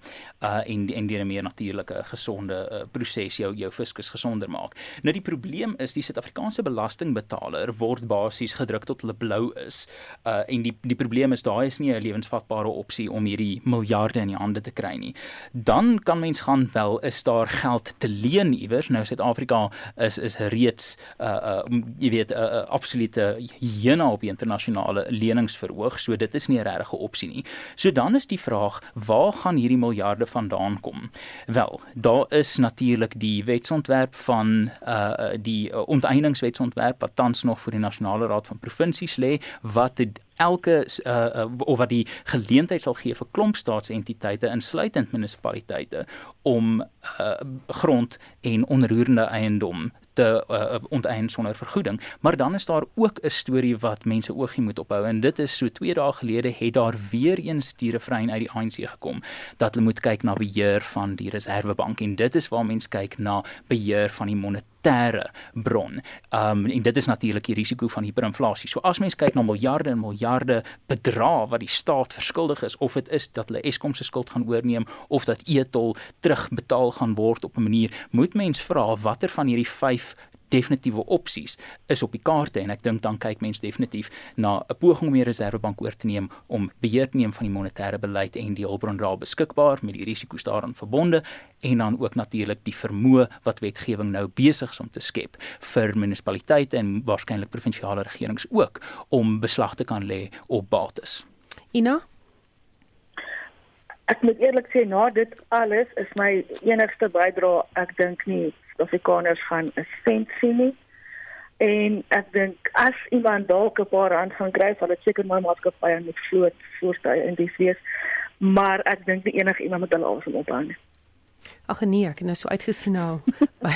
Uh en en deur 'n meer natuurlike gesonde uh, proses jou jou fiskus gesonder maak. Nou die probleem is die Suid-Afrikaanse belastingbetaler word basies gedruk tot hulle blou is. Uh en die die probleem is daai is nie 'n lewensvatbare opsie om hierdie miljarde in die hande te kry nie. Dan kan mens gaan wel is daar geld te leen iewers. Nou Suid-Afrika is is reeds uh uh jy weet 'n uh, absolute hyena op die internasionale leningsverhoog. So dit is nie 'n regte opsie nie. So dan is die vraag, waar gaan hierdie miljarde vandaan kom? Wel, daar is natuurlik die wetsontwerp van uh die uh, onteieningswetsontwerp wat tans nog vir die nasionale raad van provinsies lê wat elke uh, uh of wat die geleentheid sal gee vir klomp staatsentiteite insluitend munisipaliteite om uh grond en onroerende eiendom te uh, onteien sonder vergoeding. Maar dan is daar ook 'n storie wat mense oogie moet ophou en dit is so 2 dae gelede het daar weer eens dierevrein uit die ANC gekom dat hulle moet kyk na beheer van die Reserwebank en dit is waar mense kyk na beheer van die monetaire monetêre bron. Um en dit is natuurlik die risiko van hiperinflasie. So as mens kyk na miljarde en miljarde bedrae wat die staat verskuldig is of dit is dat hulle Eskom se skuld gaan oorneem of dat e-tol terugbetaal gaan word op 'n manier, moet mens vra watter van hierdie 5 definitiewe opsies is op die kaarte en ek dink dan kyk mense definitief na 'n poging om die Reserwebank oor te neem om beheer te neem van die monetêre beleid en die hulpbronraad beskikbaar met die risiko's daaraan verbonde en dan ook natuurlik die vermoë wat wetgewing nou besig is om te skep vir munisipaliteite en waarskynlik provinsiale regerings ook om beslag te kan lê op bates. Ina Ek moet eerlik sê na dit alles is my enigste bydrae ek dink nie Suid-Afrikaners gaan 'n sent sien nie. En ek dink as iemand dalk 'n paar rand gaan kry, sal dit seker my maatskappy en met vloot voertuie in die wees. Maar ek dink nie enige iemand met hulle asem ophou nie. Ag nee, ek het nou so uitgesien nou by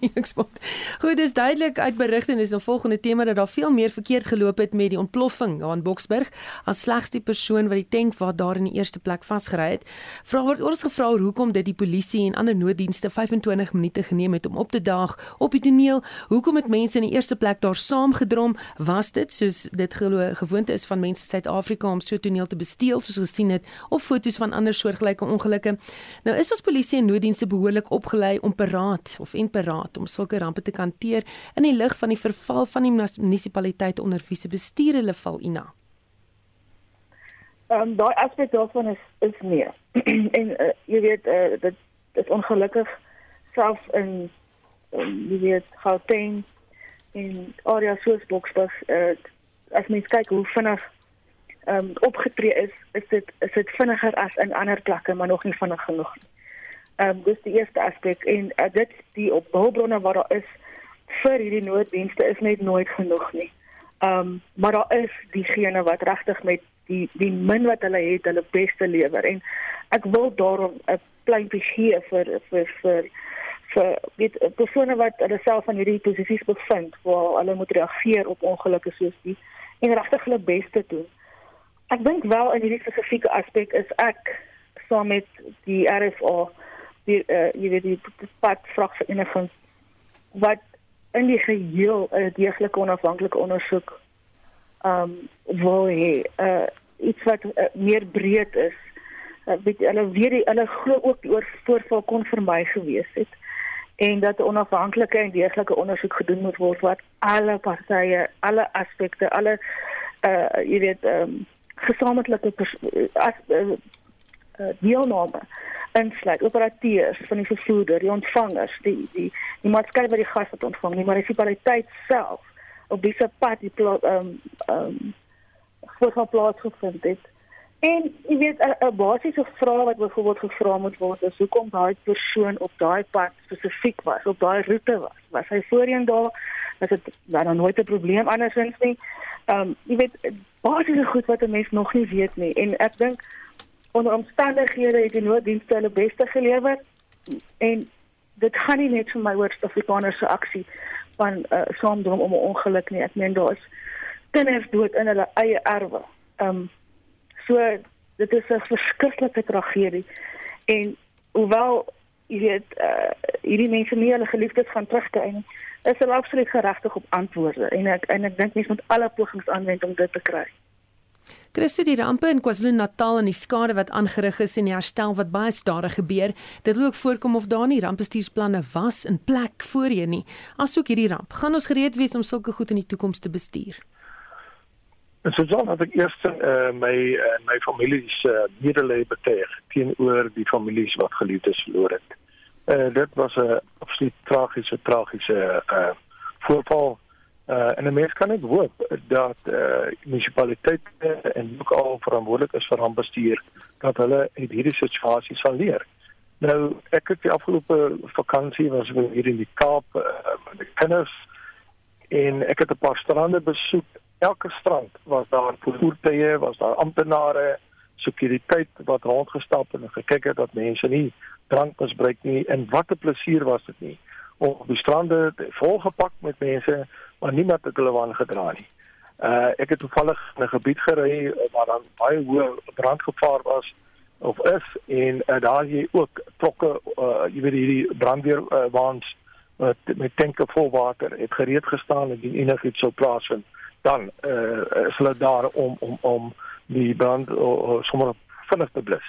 die eksport. Goed, dis duidelik uit berigte en dis 'n volgende tema dat daar veel meer verkeerd geloop het met die ontploffing daar in Boksburg as slegs die persoon wat die tank wat daar in die eerste plek vasgery het. Vra word ons gevra hoekom dit die polisie en ander nooddienste 25 minute geneem het om op te daag op die toneel. Hoekom het mense in die eerste plek daar saamgedrom? Was dit soos dit gewoonte is van mense Suid-Afrika om so toneel te besteel soos gesien het op foto's van ander soortgelyke ongelukke? Nou is ons polisie nooddienste behoorlik opgelei om paraat of en paraat om sulke rampe te hanteer in die lig van die verval van die munisipaliteit onder wie se bestuur hulle val ina. Ehm um, daai aspek daarvan is is meer. en uh, jy weet uh, dit is ongelukkig self in um, jy weet Gauteng in area soos Boksburg uh, as mens kyk hoe vinnig ehm um, opgetree is, is dit is dit vinniger as in ander plekke, maar nog nie vinnig genoeg nie. Ehm um, dis die eerste aspek en uh, dit die op hulpbronne wat daar is vir hierdie nooddienste is net nooit genoeg nie. Ehm um, maar daar is diegene wat regtig met die die min wat hulle het hulle beste lewer en ek wil daarom 'n pleintjie gee vir vir vir vir dit persone wat hulle self van hierdie posisies bevind waar hulle moet reageer op ongelukke soos die en regtig hulle beste doen. Ek dink wel in hierdie spesifieke aspek is ek saam met die RFA die uh, jy weet die pad vrag vir enigins wat in die geheel 'n deeglike onafhanklike ondersoek um wil hê uh, iets wat uh, meer breed is. Uh, weet hulle weet die, hulle glo ook die oor voorval kon vermy gewees het en dat 'n onafhanklike en deeglike ondersoek gedoen moet word wat alle partye alle aspekte alle uh, jy weet um, gesamentlike as uh, uh, deelname insluit operateurs van die vervoerder, die ontvangers, die die die maatskappy wat die gas wat ontvang, die munisipaliteit self op disse pad die ehm ehm um, voorval plaasgevind het. En jy weet 'n basiese vraag wat byvoorbeeld gevra moet word is hoekom daai persoon op daai pad spesifiek was, op daai roete was. Was hy voorheen daar? Was dit dan nooit 'n probleem andersins nie? Ehm um, jy weet basiese goed wat 'n mens nog nie weet nie. En ek dink onder omstandighede het die nooddienste hulle beste gelewer en dit gaan nie net vir my oor Suid-Afrikaners se aksie van uh, saamdrom om 'n ongeluk nie. Ek meen daar is kinders dood in hulle eie erwe. Ehm um, so dit is 'n verskriklike tragedie en hoewel jy weet uh, hierdie mense nie hulle geliefdes gaan terugkry nie, is hulle absoluut geregtig op antwoorde en ek en ek dink mense moet alle pogings aanwend om dit te kry. Christo die rampe in KwaZulu-Natal en die skade wat aangerig is en die herstel wat baie stadig gebeur, dit wil ook voorkom of daar nie rampbestuursplanne was in plek voorheen nie. Asook hierdie ramp, gaan ons gereed wees om sulke goed in die toekoms te bestuur. En so dan dat ek eers uh, my uh, my familie se uh, medelee betuig teenoor die families wat geliefdes verloor het. Uh, dit was 'n absoluut tragiese tragiese uh, voorval Uh en 'n mens kan net hoop dat uh munisipaliteite en ook al verantwoordelik is vir rampbestuur dat hulle uit hierdie situasie sal leer. Nou ek het die afgelope vakansie was ek hier in die Kaap uh, met die kinders en ek het 'n paar strande besoek. Elke strand was daar voertuie, was daar amptenare, sekuriteit wat rondgestap en gekyk het dat mense nie drank misbruik nie en wat 'n plesier was dit nie om die strande volgepak met mense maar niemand het hulle waan gedra nie. Uh ek het toevallig in 'n gebied gery waar dan baie hoë brandgevaar was of is en uh, daar jy ook trokke uh jy weet hierdie brandweer uh, waans wat met tanke vol water het gereed gestaan en enigiets sou plaasvind dan uh, is hulle daar om om om die brand uh, sommer vinnig te blus.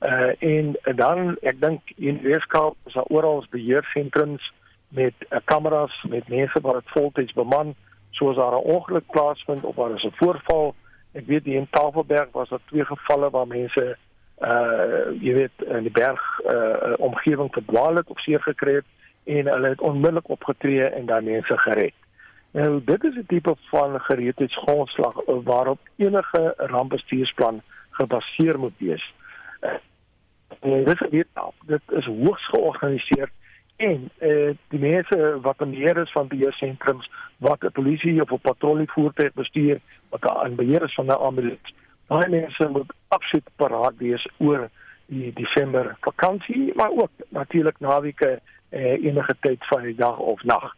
Uh en dan ek dink in Weskaap is daar oral beheersentrums met uh, kameras met mense wat dit voltyds beman soos daar 'n ongeluk plaasvind of waar is 'n voorval. Ek weet hier in Tafelberg was daar twee gevalle waar mense uh jy weet in die berg uh omgewing verdwaal het of seer gekry het en hulle het onmiddellik opgetree en dan mense gered. Nou dit is 'n tipe van gereedheidsgrondslag waarop enige rampbestuursplan gebaseer moet wees. En dit is dit is hoogs georganiseer en eh die mense wat in beheer is van beheersentrums wat 'n polisie of 'n patrollievoertuig bestuur wat aan beheer is van 'n ambulans. Daai mense moet absoluut paraat wees oor die Desember vakansie, maar ook natuurlik naweke eh enige tyd van die dag of nag.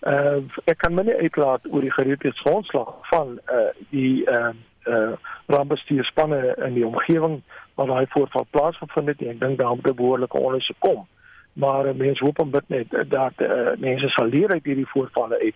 Uh ek kan my nie uitlaat oor die gereedheidsgrondslag van uh die uh uh rampbestuurspanne in die omgewing waar daai voorval plaasgevind het. Ek dink daar moet 'n behoorlike ondersoek kom. Maar uh, mense hoop om dit net dat uh, mense sal leer uit hierdie voorvalle uit.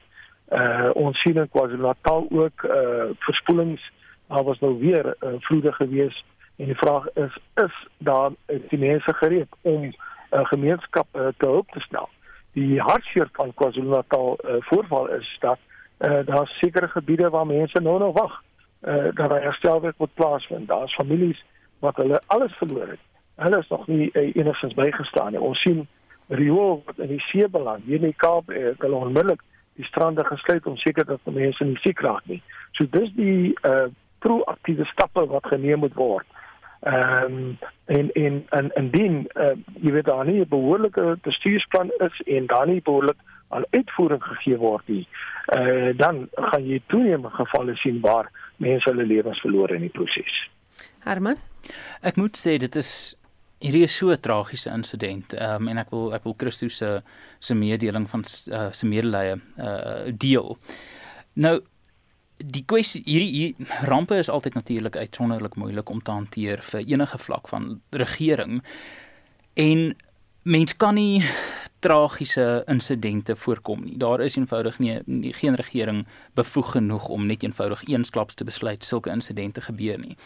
Uh ons sien in KwaZulu-Natal ook uh verspoelings. Daar was nou weer uh, vloede gewees en die vraag is is daar die mense gereed om 'n uh, gemeenskap uh, te hulp te stel? die hartseer van KwaZulu-Natal uh, voorval is dat uh, daar sekere gebiede waar mense nou nog wag uh, dat daar herstelwerk moet plaasvind. Daar's families wat hulle alles verloor het. Hulle is nog nie uh, enigstens bygestaan nie. Ons sien riool wat in die see beland. Hier in die Kaap het uh, hulle onmiddellik die strande gesluit om seker dat die mense nie siek raak nie. So dis die uh, proaktiewe stappe wat geneem moet word. Ehm um, en en en indien uh, jy weet daar nie 'n behoorlike bestuursplan is en daar nie behoorlik aan uitvoering gegee word nie, uh, dan gaan jy toenemende gevalle sien waar mense hulle lewens verloor in die proses. Herman, ek moet sê dit is hierdie is so 'n tragiese insident. Ehm um, en ek wil ek wil Christus se se mededeling van uh, se medelee uh deel. Nou die kwessie hierdie hier, rampe is altyd natuurlik uitsonderlik moeilik om te hanteer vir enige vlak van regering. En mens kan nie tragiese insidente voorkom nie. Daar is eenvoudig nie, nie geen regering bevoeg genoeg om net eenvoudig eensklaps te besluit sulke insidente gebeur nie.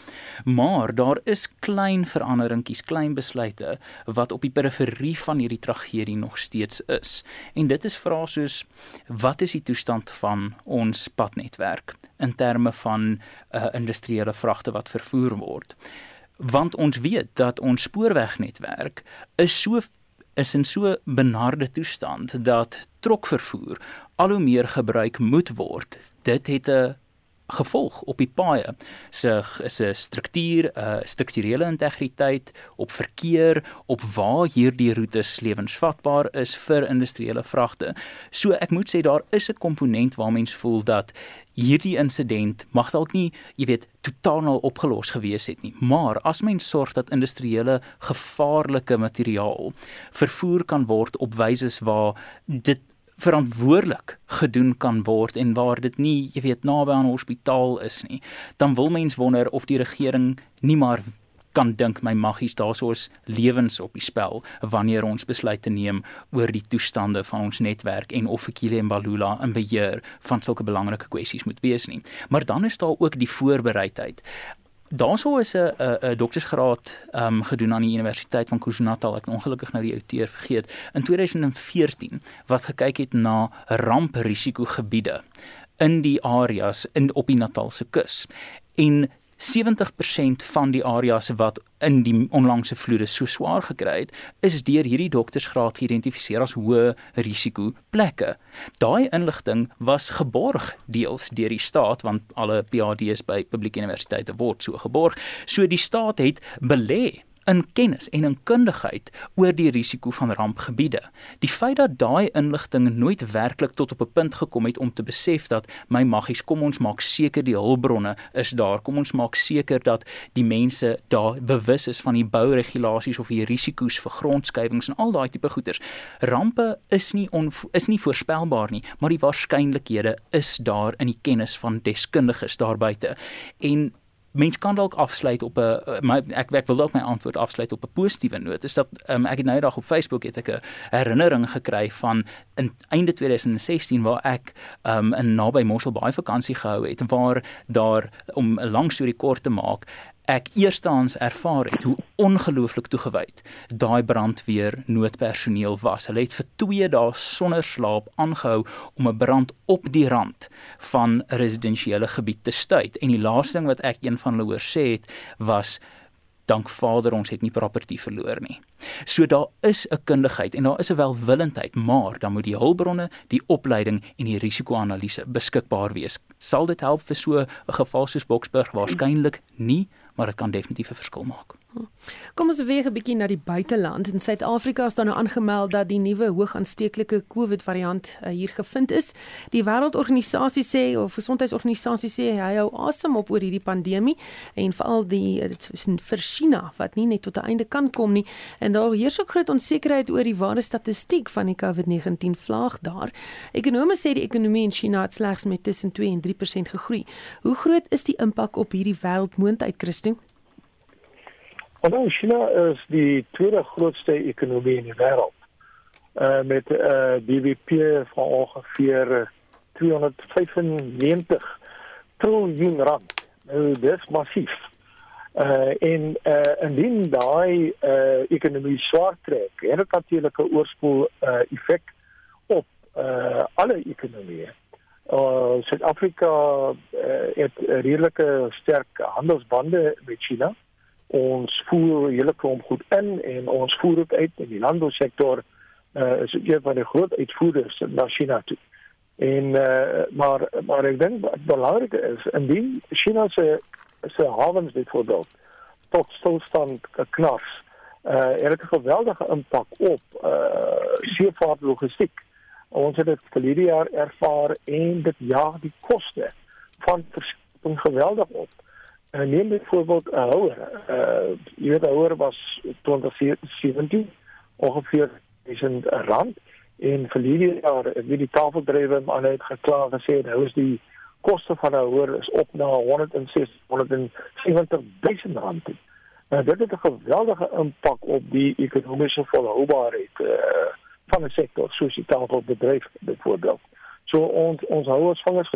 Maar daar is klein veranderingkies, klein besluite wat op die periferie van hierdie tragedie nog steeds is. En dit is vrae soos wat is die toestand van ons padnetwerk in terme van uh, industriële vragte wat vervoer word? Want ons weet dat ons spoorwegnetwerk is so is in so benarde toestand dat trokvervoer al hoe meer gebruik moet word. Dit het 'n gevolg op die paaie se se struktuur, uh, strukturele integriteit op verkeer, op waar hierdie roetes lewensvatbaar is vir industriële vragte. So ek moet sê daar is 'n komponent waar mens voel dat hierdie insident mag dalk nie, jy weet, totaal al opgelos gewees het nie, maar as mens sorg dat industriële gevaarlike materiaal vervoer kan word op wyse waar dit verantwoordelik gedoen kan word en waar dit nie, jy weet, naby aan 'n hospitaal is nie, dan wil mens wonder of die regering nie maar kan dink my maggies daarsoos lewens op die spel wanneer ons besluite neem oor die toestande van ons netwerk en of Ekile en Balula in beheer van sulke belangrike kwessies moet wees nie. Maar dan is daar ook die voorbereidheid daarso is 'n 'n 'n doktorsgraad ehm um, gedoen aan die Universiteit van KwaZulu-Natal. Ek ongelukkig nou die outeur vergeet. In 2014 wat gekyk het na ramprisikogebiede in die areas in op die Natalse kus. En 70% van die areas wat in die onlangse vloede so swaar gekry het, is deur hierdie doktersgraad geïdentifiseer as hoë risiko plekke. Daai inligting was geborg deels deur die staat want alle PhD's by publieke universiteite word so geborg. So die staat het belê in kennis en in kundigheid oor die risiko van rampgebiede. Die feit dat daai inligting nooit werklik tot op 'n punt gekom het om te besef dat my maggies kom ons maak seker die hulpbronne is daar. Kom ons maak seker dat die mense daar bewus is van die bouregulasies of die risiko's vir grondskuivings en al daai tipe goeters. Rampe is nie on, is nie voorspelbaar nie, maar die waarskynlikhede is daar in die kennis van deskundiges daar buite. En mens kan dalk afsluit op 'n ek ek wil dalk my antwoord afsluit op 'n positiewe noot. Is dat um, ek het nou eendag op Facebook het ek 'n herinnering gekry van in einde 2016 waar ek um, in naby Mossel Bay vakansie gehou het waar daar om 'n lang storie kort te maak ek eerstehands ervaar het hoe ongelooflik toegewyd daai brandweer noodpersoneel was. Hulle het vir 2 dae sonder slaap aangehou om 'n brand op die rand van 'n residensiële gebied te stuit. En die laaste ding wat ek een van hulle hoor sê het was dank Vader ons het nie property verloor nie. So daar is 'n kundigheid en daar is 'n welwillendheid, maar dan moet die hulpbronne, die opleiding en die risiko-analise beskikbaar wees. Sal dit help vir so 'n geval soos Boksburg waarskynlik nie, maar dit kan definitief 'n verskil maak. Kom ons weer 'n bietjie na die buiteland. In Suid-Afrika is daar nou aangemeld dat die nuwe hoog aansteeklike COVID variant uh, hier gevind is. Die Wêreldorganisasie sê of Gesondheidsorganisasie sê hy hou asem op oor hierdie pandemie en veral die dit is vir China wat nie net tot 'n einde kan kom nie en daar heers ook groot onsekerheid oor die ware statistiek van die COVID-19 vlaag daar. Ekonome sê die ekonomie in China het slegs met tussen 2 en 3% gegroei. Hoe groot is die impak op hierdie wêreldmoondheid, Christo? Onthou China is die tweede grootste ekonomie in die wêreld. Uh met 'n uh, BBP van ongeveer 295 trilljoen rand. Nou dis massief. Uh en uh indien daai uh ekonomie swaar trek, het dit natuurlik 'n oorspoel uh effek op uh alle ekonomieë. Uh Suid-Afrika uh, het redelike sterk handelsbande met China ons voer 'n hele klomp goed in en ons voer dit uit in die landbousektor uh, is een van die groot uitvoerders na China toe. En uh, maar maar ek dink wat belangrik is indien China se se havens byvoorbeeld tot stilstand knars uh het 'n geweldige impak op uh seevaart logistiek. Ons het dit verlede jaar ervaar en dit jaag die koste van verskillende geweldig op. Uh, neem byvoorbeeld 'n houer. Uh jy weet 'n houer was 2017 ongeveer 1000 rand en vir hierdie jaar het wie die tafeldrywe aan het gekla gesê nou is die koste van 'n houer is op na 160 170000 rand. Nou dit het 'n geweldige impak op die ekonomiese volhoubaarheid uh van 'n sektor soos die tafelbedryf byvoorbeeld. So ons ons houers vangers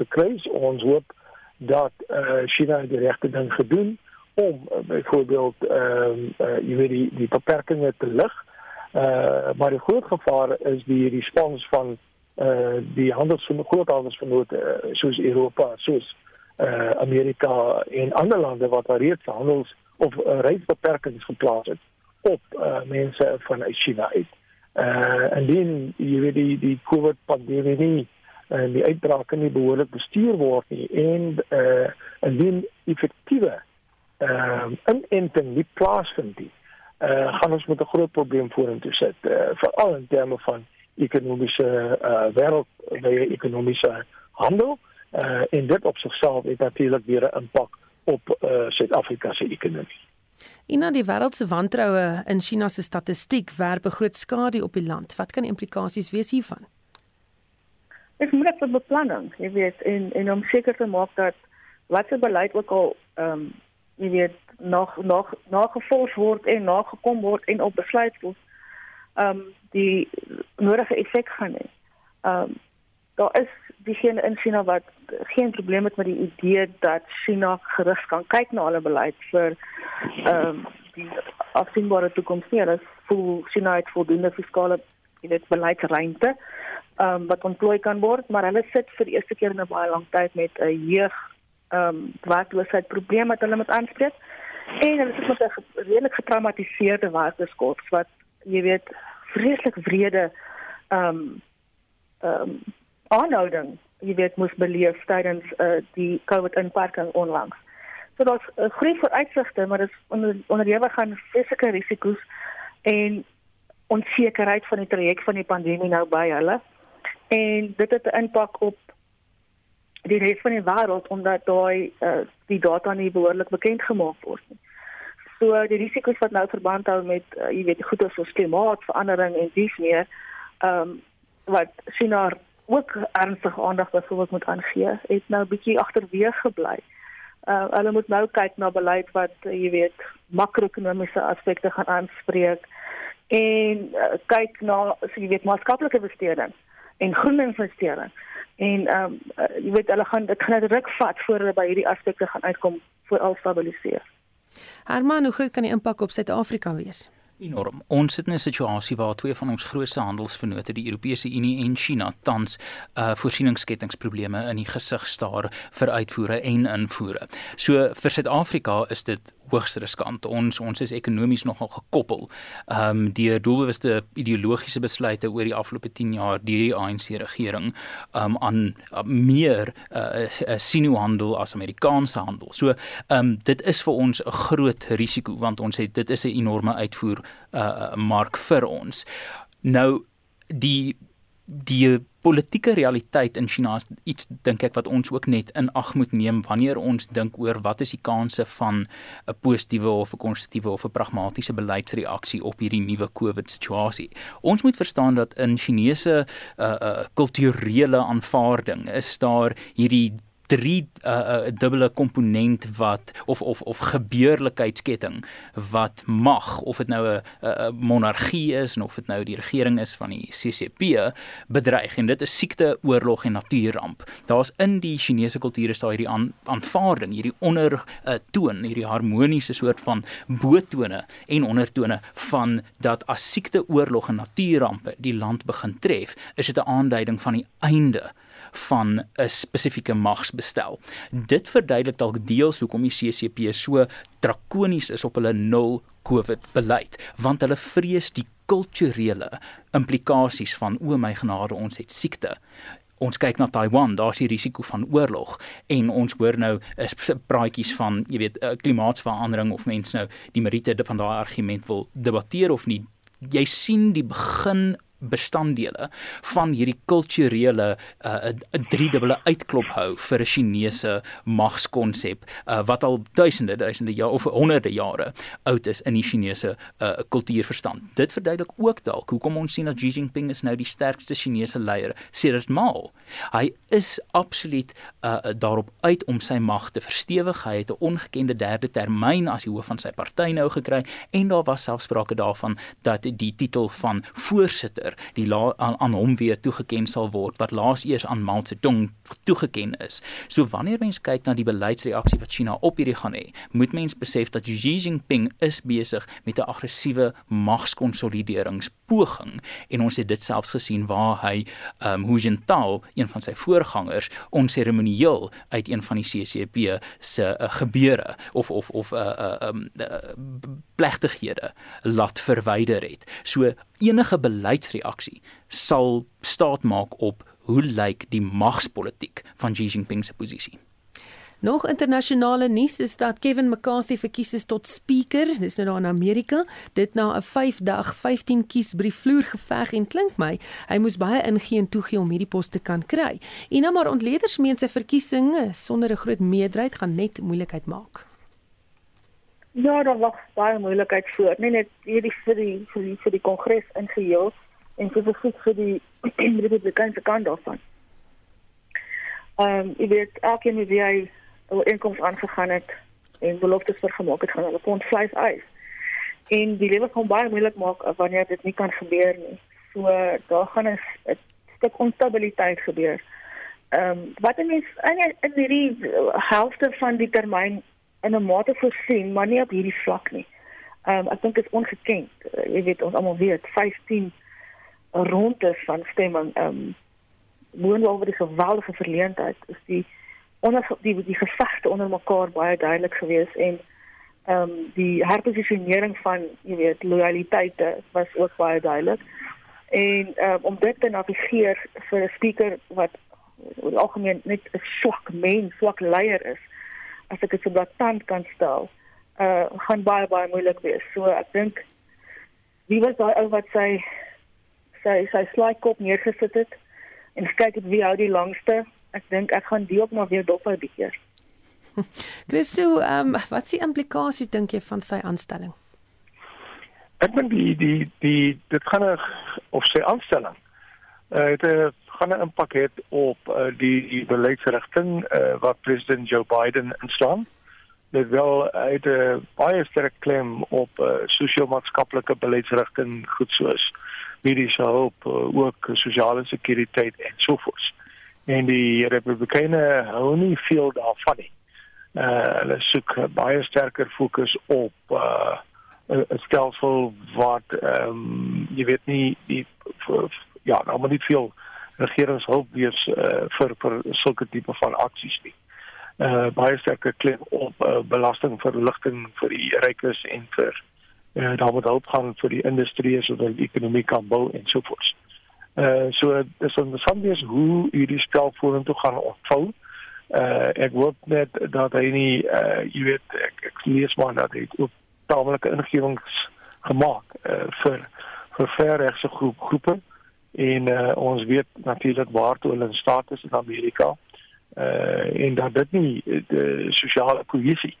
gekry, ons hoop dat uh, China die regte ding gedoen om uh, byvoorbeeld ehm uh, uh, jy weet die die beperkings te lig. Uh maar die groot gevaar is die respons van uh die handels van groot handelsvennote uh, soos Europa, soos uh Amerika en ander lande wat reeds handels of uh, reisbeperkings geplaas het op uh mense van China uit. Uh en dan jy weet die die COVID pandemie nie en die uitbrake nie behoorlik bestuur word nie en eh uh, indien effektiewe ehm uh, inenting nie plaasvind nie, eh uh, gaan ons met 'n groot probleem vorentoe sit, uh, veral in terme van ekonomiese eh uh, wêreld, baie ekonomiese handel eh uh, en dit op sigself het natuurlik weer 'n impak op eh uh, Suid-Afrika se ekonomie. Ina die wêreld se wantroue in China se statistiek werp 'n groot skade op die land. Wat kan die implikasies wees hiervan? Is moeilik vir beplanning, jy weet, en en om seker te maak dat watter beleid ook al ehm um, jy weet nog nog nagevors word en nagekom word en op besluit word ehm um, die nodige effek gaan hê. Ehm um, daar is diegene in China wat geen probleem het met die idee dat China gerig kan kyk na hulle beleid vir ehm um, die afsienbare toekoms nie. Hulle voel China het voldoende fiskale jy weet beleidsruimte um, wat ontplooi kan word, maar hulle sit vir die eerste keer in 'n baie lang tyd met 'n jeug ehm um, werkloosheid probleem wat hulle moet aanspreek. En hulle sit met 'n redelik getraumatiseerde werkerskorps wat jy weet vreeslik wrede ehm um, ehm um, aanhouding jy weet moes beleef tydens uh, die COVID inperking onlangs. So daar's uh, groot vooruitsigte, maar dit is onder onderhewig aan fisiese risiko's en onsekerheid van die traject van die pandemie nou by hulle en dit het 'n impak op die res van die wêreld omdat daai uh, die data nie behoorlik bekend gemaak word nie. So die risiko's wat nou verband hou met uh, jy weet goeie soos klimaatsverandering en dis meer ehm um, wat China ook ernstige aandag byvoorbeeld moet aangee, het nou 'n bietjie agterweeg gebly. Uh, hulle moet nou kyk na beleid wat uh, jy weet makro-ekonomiese aspekte gaan aanspreek en uh, kyk na so jy weet maatskaplike besteding en groen investering. En ehm um, uh, jy weet hulle gaan dit gaan ruk vat voor hulle by hierdie aspekte gaan uitkom vir al stabiliseer. Herman, hoe groot kan die impak op Suid-Afrika wees? enorm. Ons sit in 'n situasie waar twee van ons grootste handelsvennote, die Europese Unie en China, tans uh voorsieningskettingsprobleme in die gesig staar vir uitvoere en invoere. So vir Suid-Afrika is dit hoogs riskant. Ons ons is ekonomies nogal gekoppel ehm um, deur doelbewuste ideologiese besluite oor die afgelope 10 jaar deur die ANC regering ehm um, aan uh, meer uh, uh, sinuhandel as Amerikaanse handel. So ehm um, dit is vir ons 'n groot risiko want ons het dit is 'n enorme uitvoer uh, mark vir ons. Nou die die politieke realiteit in China is iets dink ek wat ons ook net in ag moet neem wanneer ons dink oor wat is die kanse van 'n positiewe of 'n konstruktiewe of 'n pragmatiese beleidsreaksie op hierdie nuwe COVID situasie. Ons moet verstaan dat in Chinese uh uh kulturele aanvaarding is daar hierdie drie uh, uh, dubbele komponent wat of of of gebeurlikheidsketting wat mag of dit nou 'n 'n monargie is en of dit nou die regering is van die CCP bedreig en dit is siekte, oorlog en natuurramp. Daar's in die Chinese kultuur is daar hierdie aan, aanvaarding, hierdie onder uh, toon, hierdie harmoniese soort van botone en ondertone van dat as siekte, oorlog en natuurrampe die land begin tref, is dit 'n aanduiding van die einde van 'n spesifieke magsbestel. Dit verduidelik dalk deels hoekom die CCP so drakonies is op hulle nul COVID beleid, want hulle vrees die kulturele implikasies van o my genade ons het siekte. Ons kyk na Taiwan, daar's die risiko van oorlog en ons hoor nou 'n praatjies van, jy weet, klimaatsverandering of mense nou die meriete van daai argument wil debatteer of nie. Jy sien die begin bestanddele van hierdie kulturele uh, 'n driedubbele uitklop hou vir 'n Chinese magskonsep uh, wat al duisende duisende jaar of honderde jare oud is in die Chinese uh, kultuurverstand. Dit verduidelik ook dalk hoekom ons sien dat Xi Jinping is nou die sterkste Chinese leier sedert Mao. Hy is absoluut uh, daarop uit om sy mag te verstewig. Hy het 'n ongekende derde termyn as die hoof van sy party nou gekry en daar was selfs sprake daarvan dat die titel van voorsitter die la, aan, aan hom weer toegeken sal word wat laas eers aan Mao Zedong toegeken is. So wanneer mens kyk na die beleidsreaksie wat China op hierdie gaan hê, moet mens besef dat Xi Jinping is besig met 'n aggressiewe magskonsolideringspoging en ons het dit selfs gesien waar hy um, Hu Jintao, een van sy voorgangers, onseremonieel uit een van die CCP se uh, gebeure of of of 'n uh, uh, um, uh, plegtighede laat verwyder het. So enige beleidsreaksie sal staat maak op hoe lyk die magspolitiek van Xi Jinping se posisie. Nog internasionale nuus is dat Kevin McCarthy verkies is tot speaker, dis nou daar in Amerika, dit na 'n 5-dag 15 kiesbrief vloer geveg en klink my hy moes baie ingee en toegee om hierdie pos te kan kry. En nou maar ontleeders meen sy verkiesing sonder 'n groot meerderheid gaan net moeilikheid maak. Ja, daar was baie moeilikheid voor, nie net hierdie vir die vir die vir die kongres in geheel en spesifiek vir die Republikeinse kant daarvan. Ehm um, ek weet elkeen wie hy oor inkomste aangegaan het en beloftes vergemaak het gaan hulle pond vleis eis. En die lewe kan baie moeilik maak wanneer dit nie kan gebeur nie. So daar gaan 'n stuk onstabiliteit gebeur. Ehm um, wat mense in in hierdie helfte van die termyn in 'n mate voorsien, maar nie op hierdie vlak nie. Ehm um, ek dink dit is ongekend. Uh, jy weet ons almal weet 15 rondes van stemming ehm um, woon oor die geweldige verleentheid is die onder die die gevegte onder mekaar baie duidelik geweest en ehm um, die herposisionering van jy weet loyaliteite was ook baie duidelik. En um, om dit te navigeer vir 'n speaker wat die algemeen net 'n swak mens, swak leier is as ek dit so blatant kan stel, uh gaan baie baie moeilik wees. So ek dink wie was daai ou wat sy sy sy slide kop neergesit het en kyk het wie hou die langste. Ek dink ek gaan die ook maar weer dop hou bietjie. Christo, ehm um, wat s'ie implikasie dink jy van sy aanstelling? Ek dink die die die dit gaan 'n of sy aanstelling. Uh dit gaan 'n impak hê op uh, die, die beleidsrigting uh, wat president Joe Biden inslaan. dit wel uit 'n baie sterk klem op uh, sosio-maatskaplike beleidsrigting goed soos mediese hulp, uh, ook sosiale sekuriteit en so voort. En die Republikeine hou nie veel daarvan nie. Uh, hulle soek baie sterker fokus op uh, 'n stelsel wat ehm um, jy weet nie die ja, nou maar nie veel regeringshulp wees uh, vir vir sulke tipe van aksies nie uh, baie sterker klem op uh, belastingverligting vir die rykes en vir uh, daar moet hulp gaan vir die industrie sodat die ekonomie kan bou en so voort. Uh so dis ons sambes hoe hierdie stel vorentoe gaan ontvou. Uh ek hoop net dat hy nie uh jy weet ek, ek lees maar dat hy ook tamelike ingewings gemaak uh vir vir verregse groep groepe en uh, ons weet natuurlik waartoe hulle in staat is in Amerika uh en dat dit nie die sosiale kohesie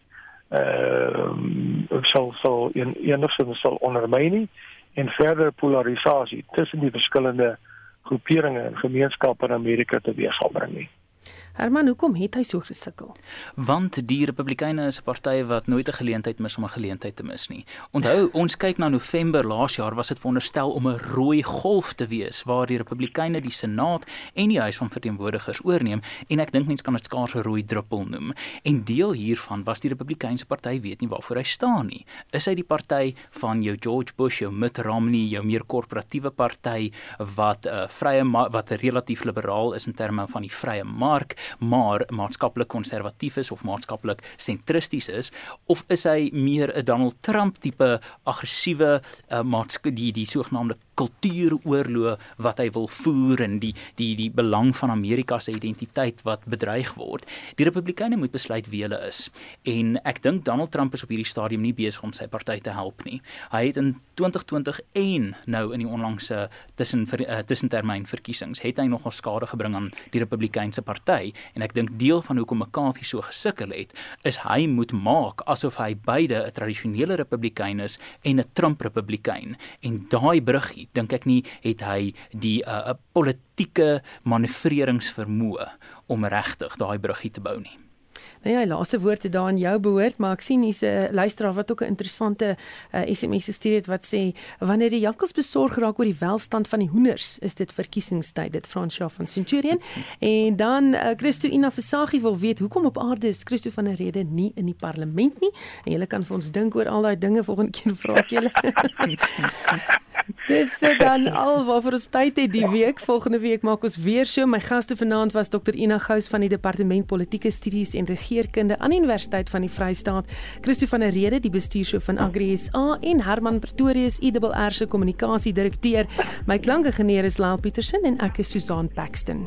uh, sal sal in enigstens sal ondermyn nie en verder polarisasie tussen die verskillende groeperinge en gemeenskappe in Amerika te wees sal bring nie. Herman, hoekom het hy so gesukkel? Want die Republikeine is 'n party wat nooit 'n geleentheid mis om 'n geleentheid te mis nie. Onthou, ons kyk na November laas jaar was dit veronderstel om 'n rooi golf te wees waar die Republikeine die Senaat en die Huis van Verteenwoordigers oorneem en ek dink mense kan dit skaars 'n rooi druppel noem. En deel hiervan was die Republikeinse party weet nie waarvoor hy staan nie. Is hy die party van jou George Bush, jou Mitt Romney, jou meer korporatiewe party wat 'n uh, vrye wat relatief liberaal is in terme van die vrye mark? Maar maatskaplik konservatief is of maatskaplik sentristies is of is hy meer 'n Donald Trump tipe aggressiewe uh, maatskappy die die sogenaamde kultuuroorlog wat hy wil voer en die die die belang van Amerika se identiteit wat bedreig word. Die Republikeine moet besluit wie hulle is. En ek dink Donald Trump is op hierdie stadium nie besig om sy party te help nie. Hy het in 2020 en nou in die onlangse tussen uh, tussentermyn verkiesings het hy nogal skade gebring aan die Republikeinse party en ek dink deel van hoekom McCarthy so gesukkel het is hy moet maak asof hy beide 'n tradisionele Republikein is en 'n Trump Republikein en daai bruggie dink ek nie het hy die 'n uh, politieke manoeuvreringsvermoë om regtig daai bruggie te bou nie. Nou ja, laaste woorde daar aan jou behoort, maar ek sien hier's 'n luisteraar wat ook 'n interessante uh, eh, SMS gestuur het wat sê wanneer die jakkals besorg raak oor die welstand van die hoenders, is dit verkiesingstyd, dit Fransja van Centurion. En dan uh, Christo Ina Versaghi wil weet hoekom op aarde is Christo van der Rede nie in die parlement nie? En jy kan vir ons dink oor al daai dinge volgende keer vra ek julle. Dis dan al wat vir ons tyd het die week. Volgende week maak ons weer so. My gaste vanaand was Dr. Ina Gous van die Departement Politieke Studies en Regeringskunde aan die Universiteit van die Vrystaat, Christo van der Rede, die bestuurshoof van Agri SA en Herman Pretorius, IWR se kommunikasiedirekteur. My klankingenieur is Laal Petersen en ek is Susan Paxton.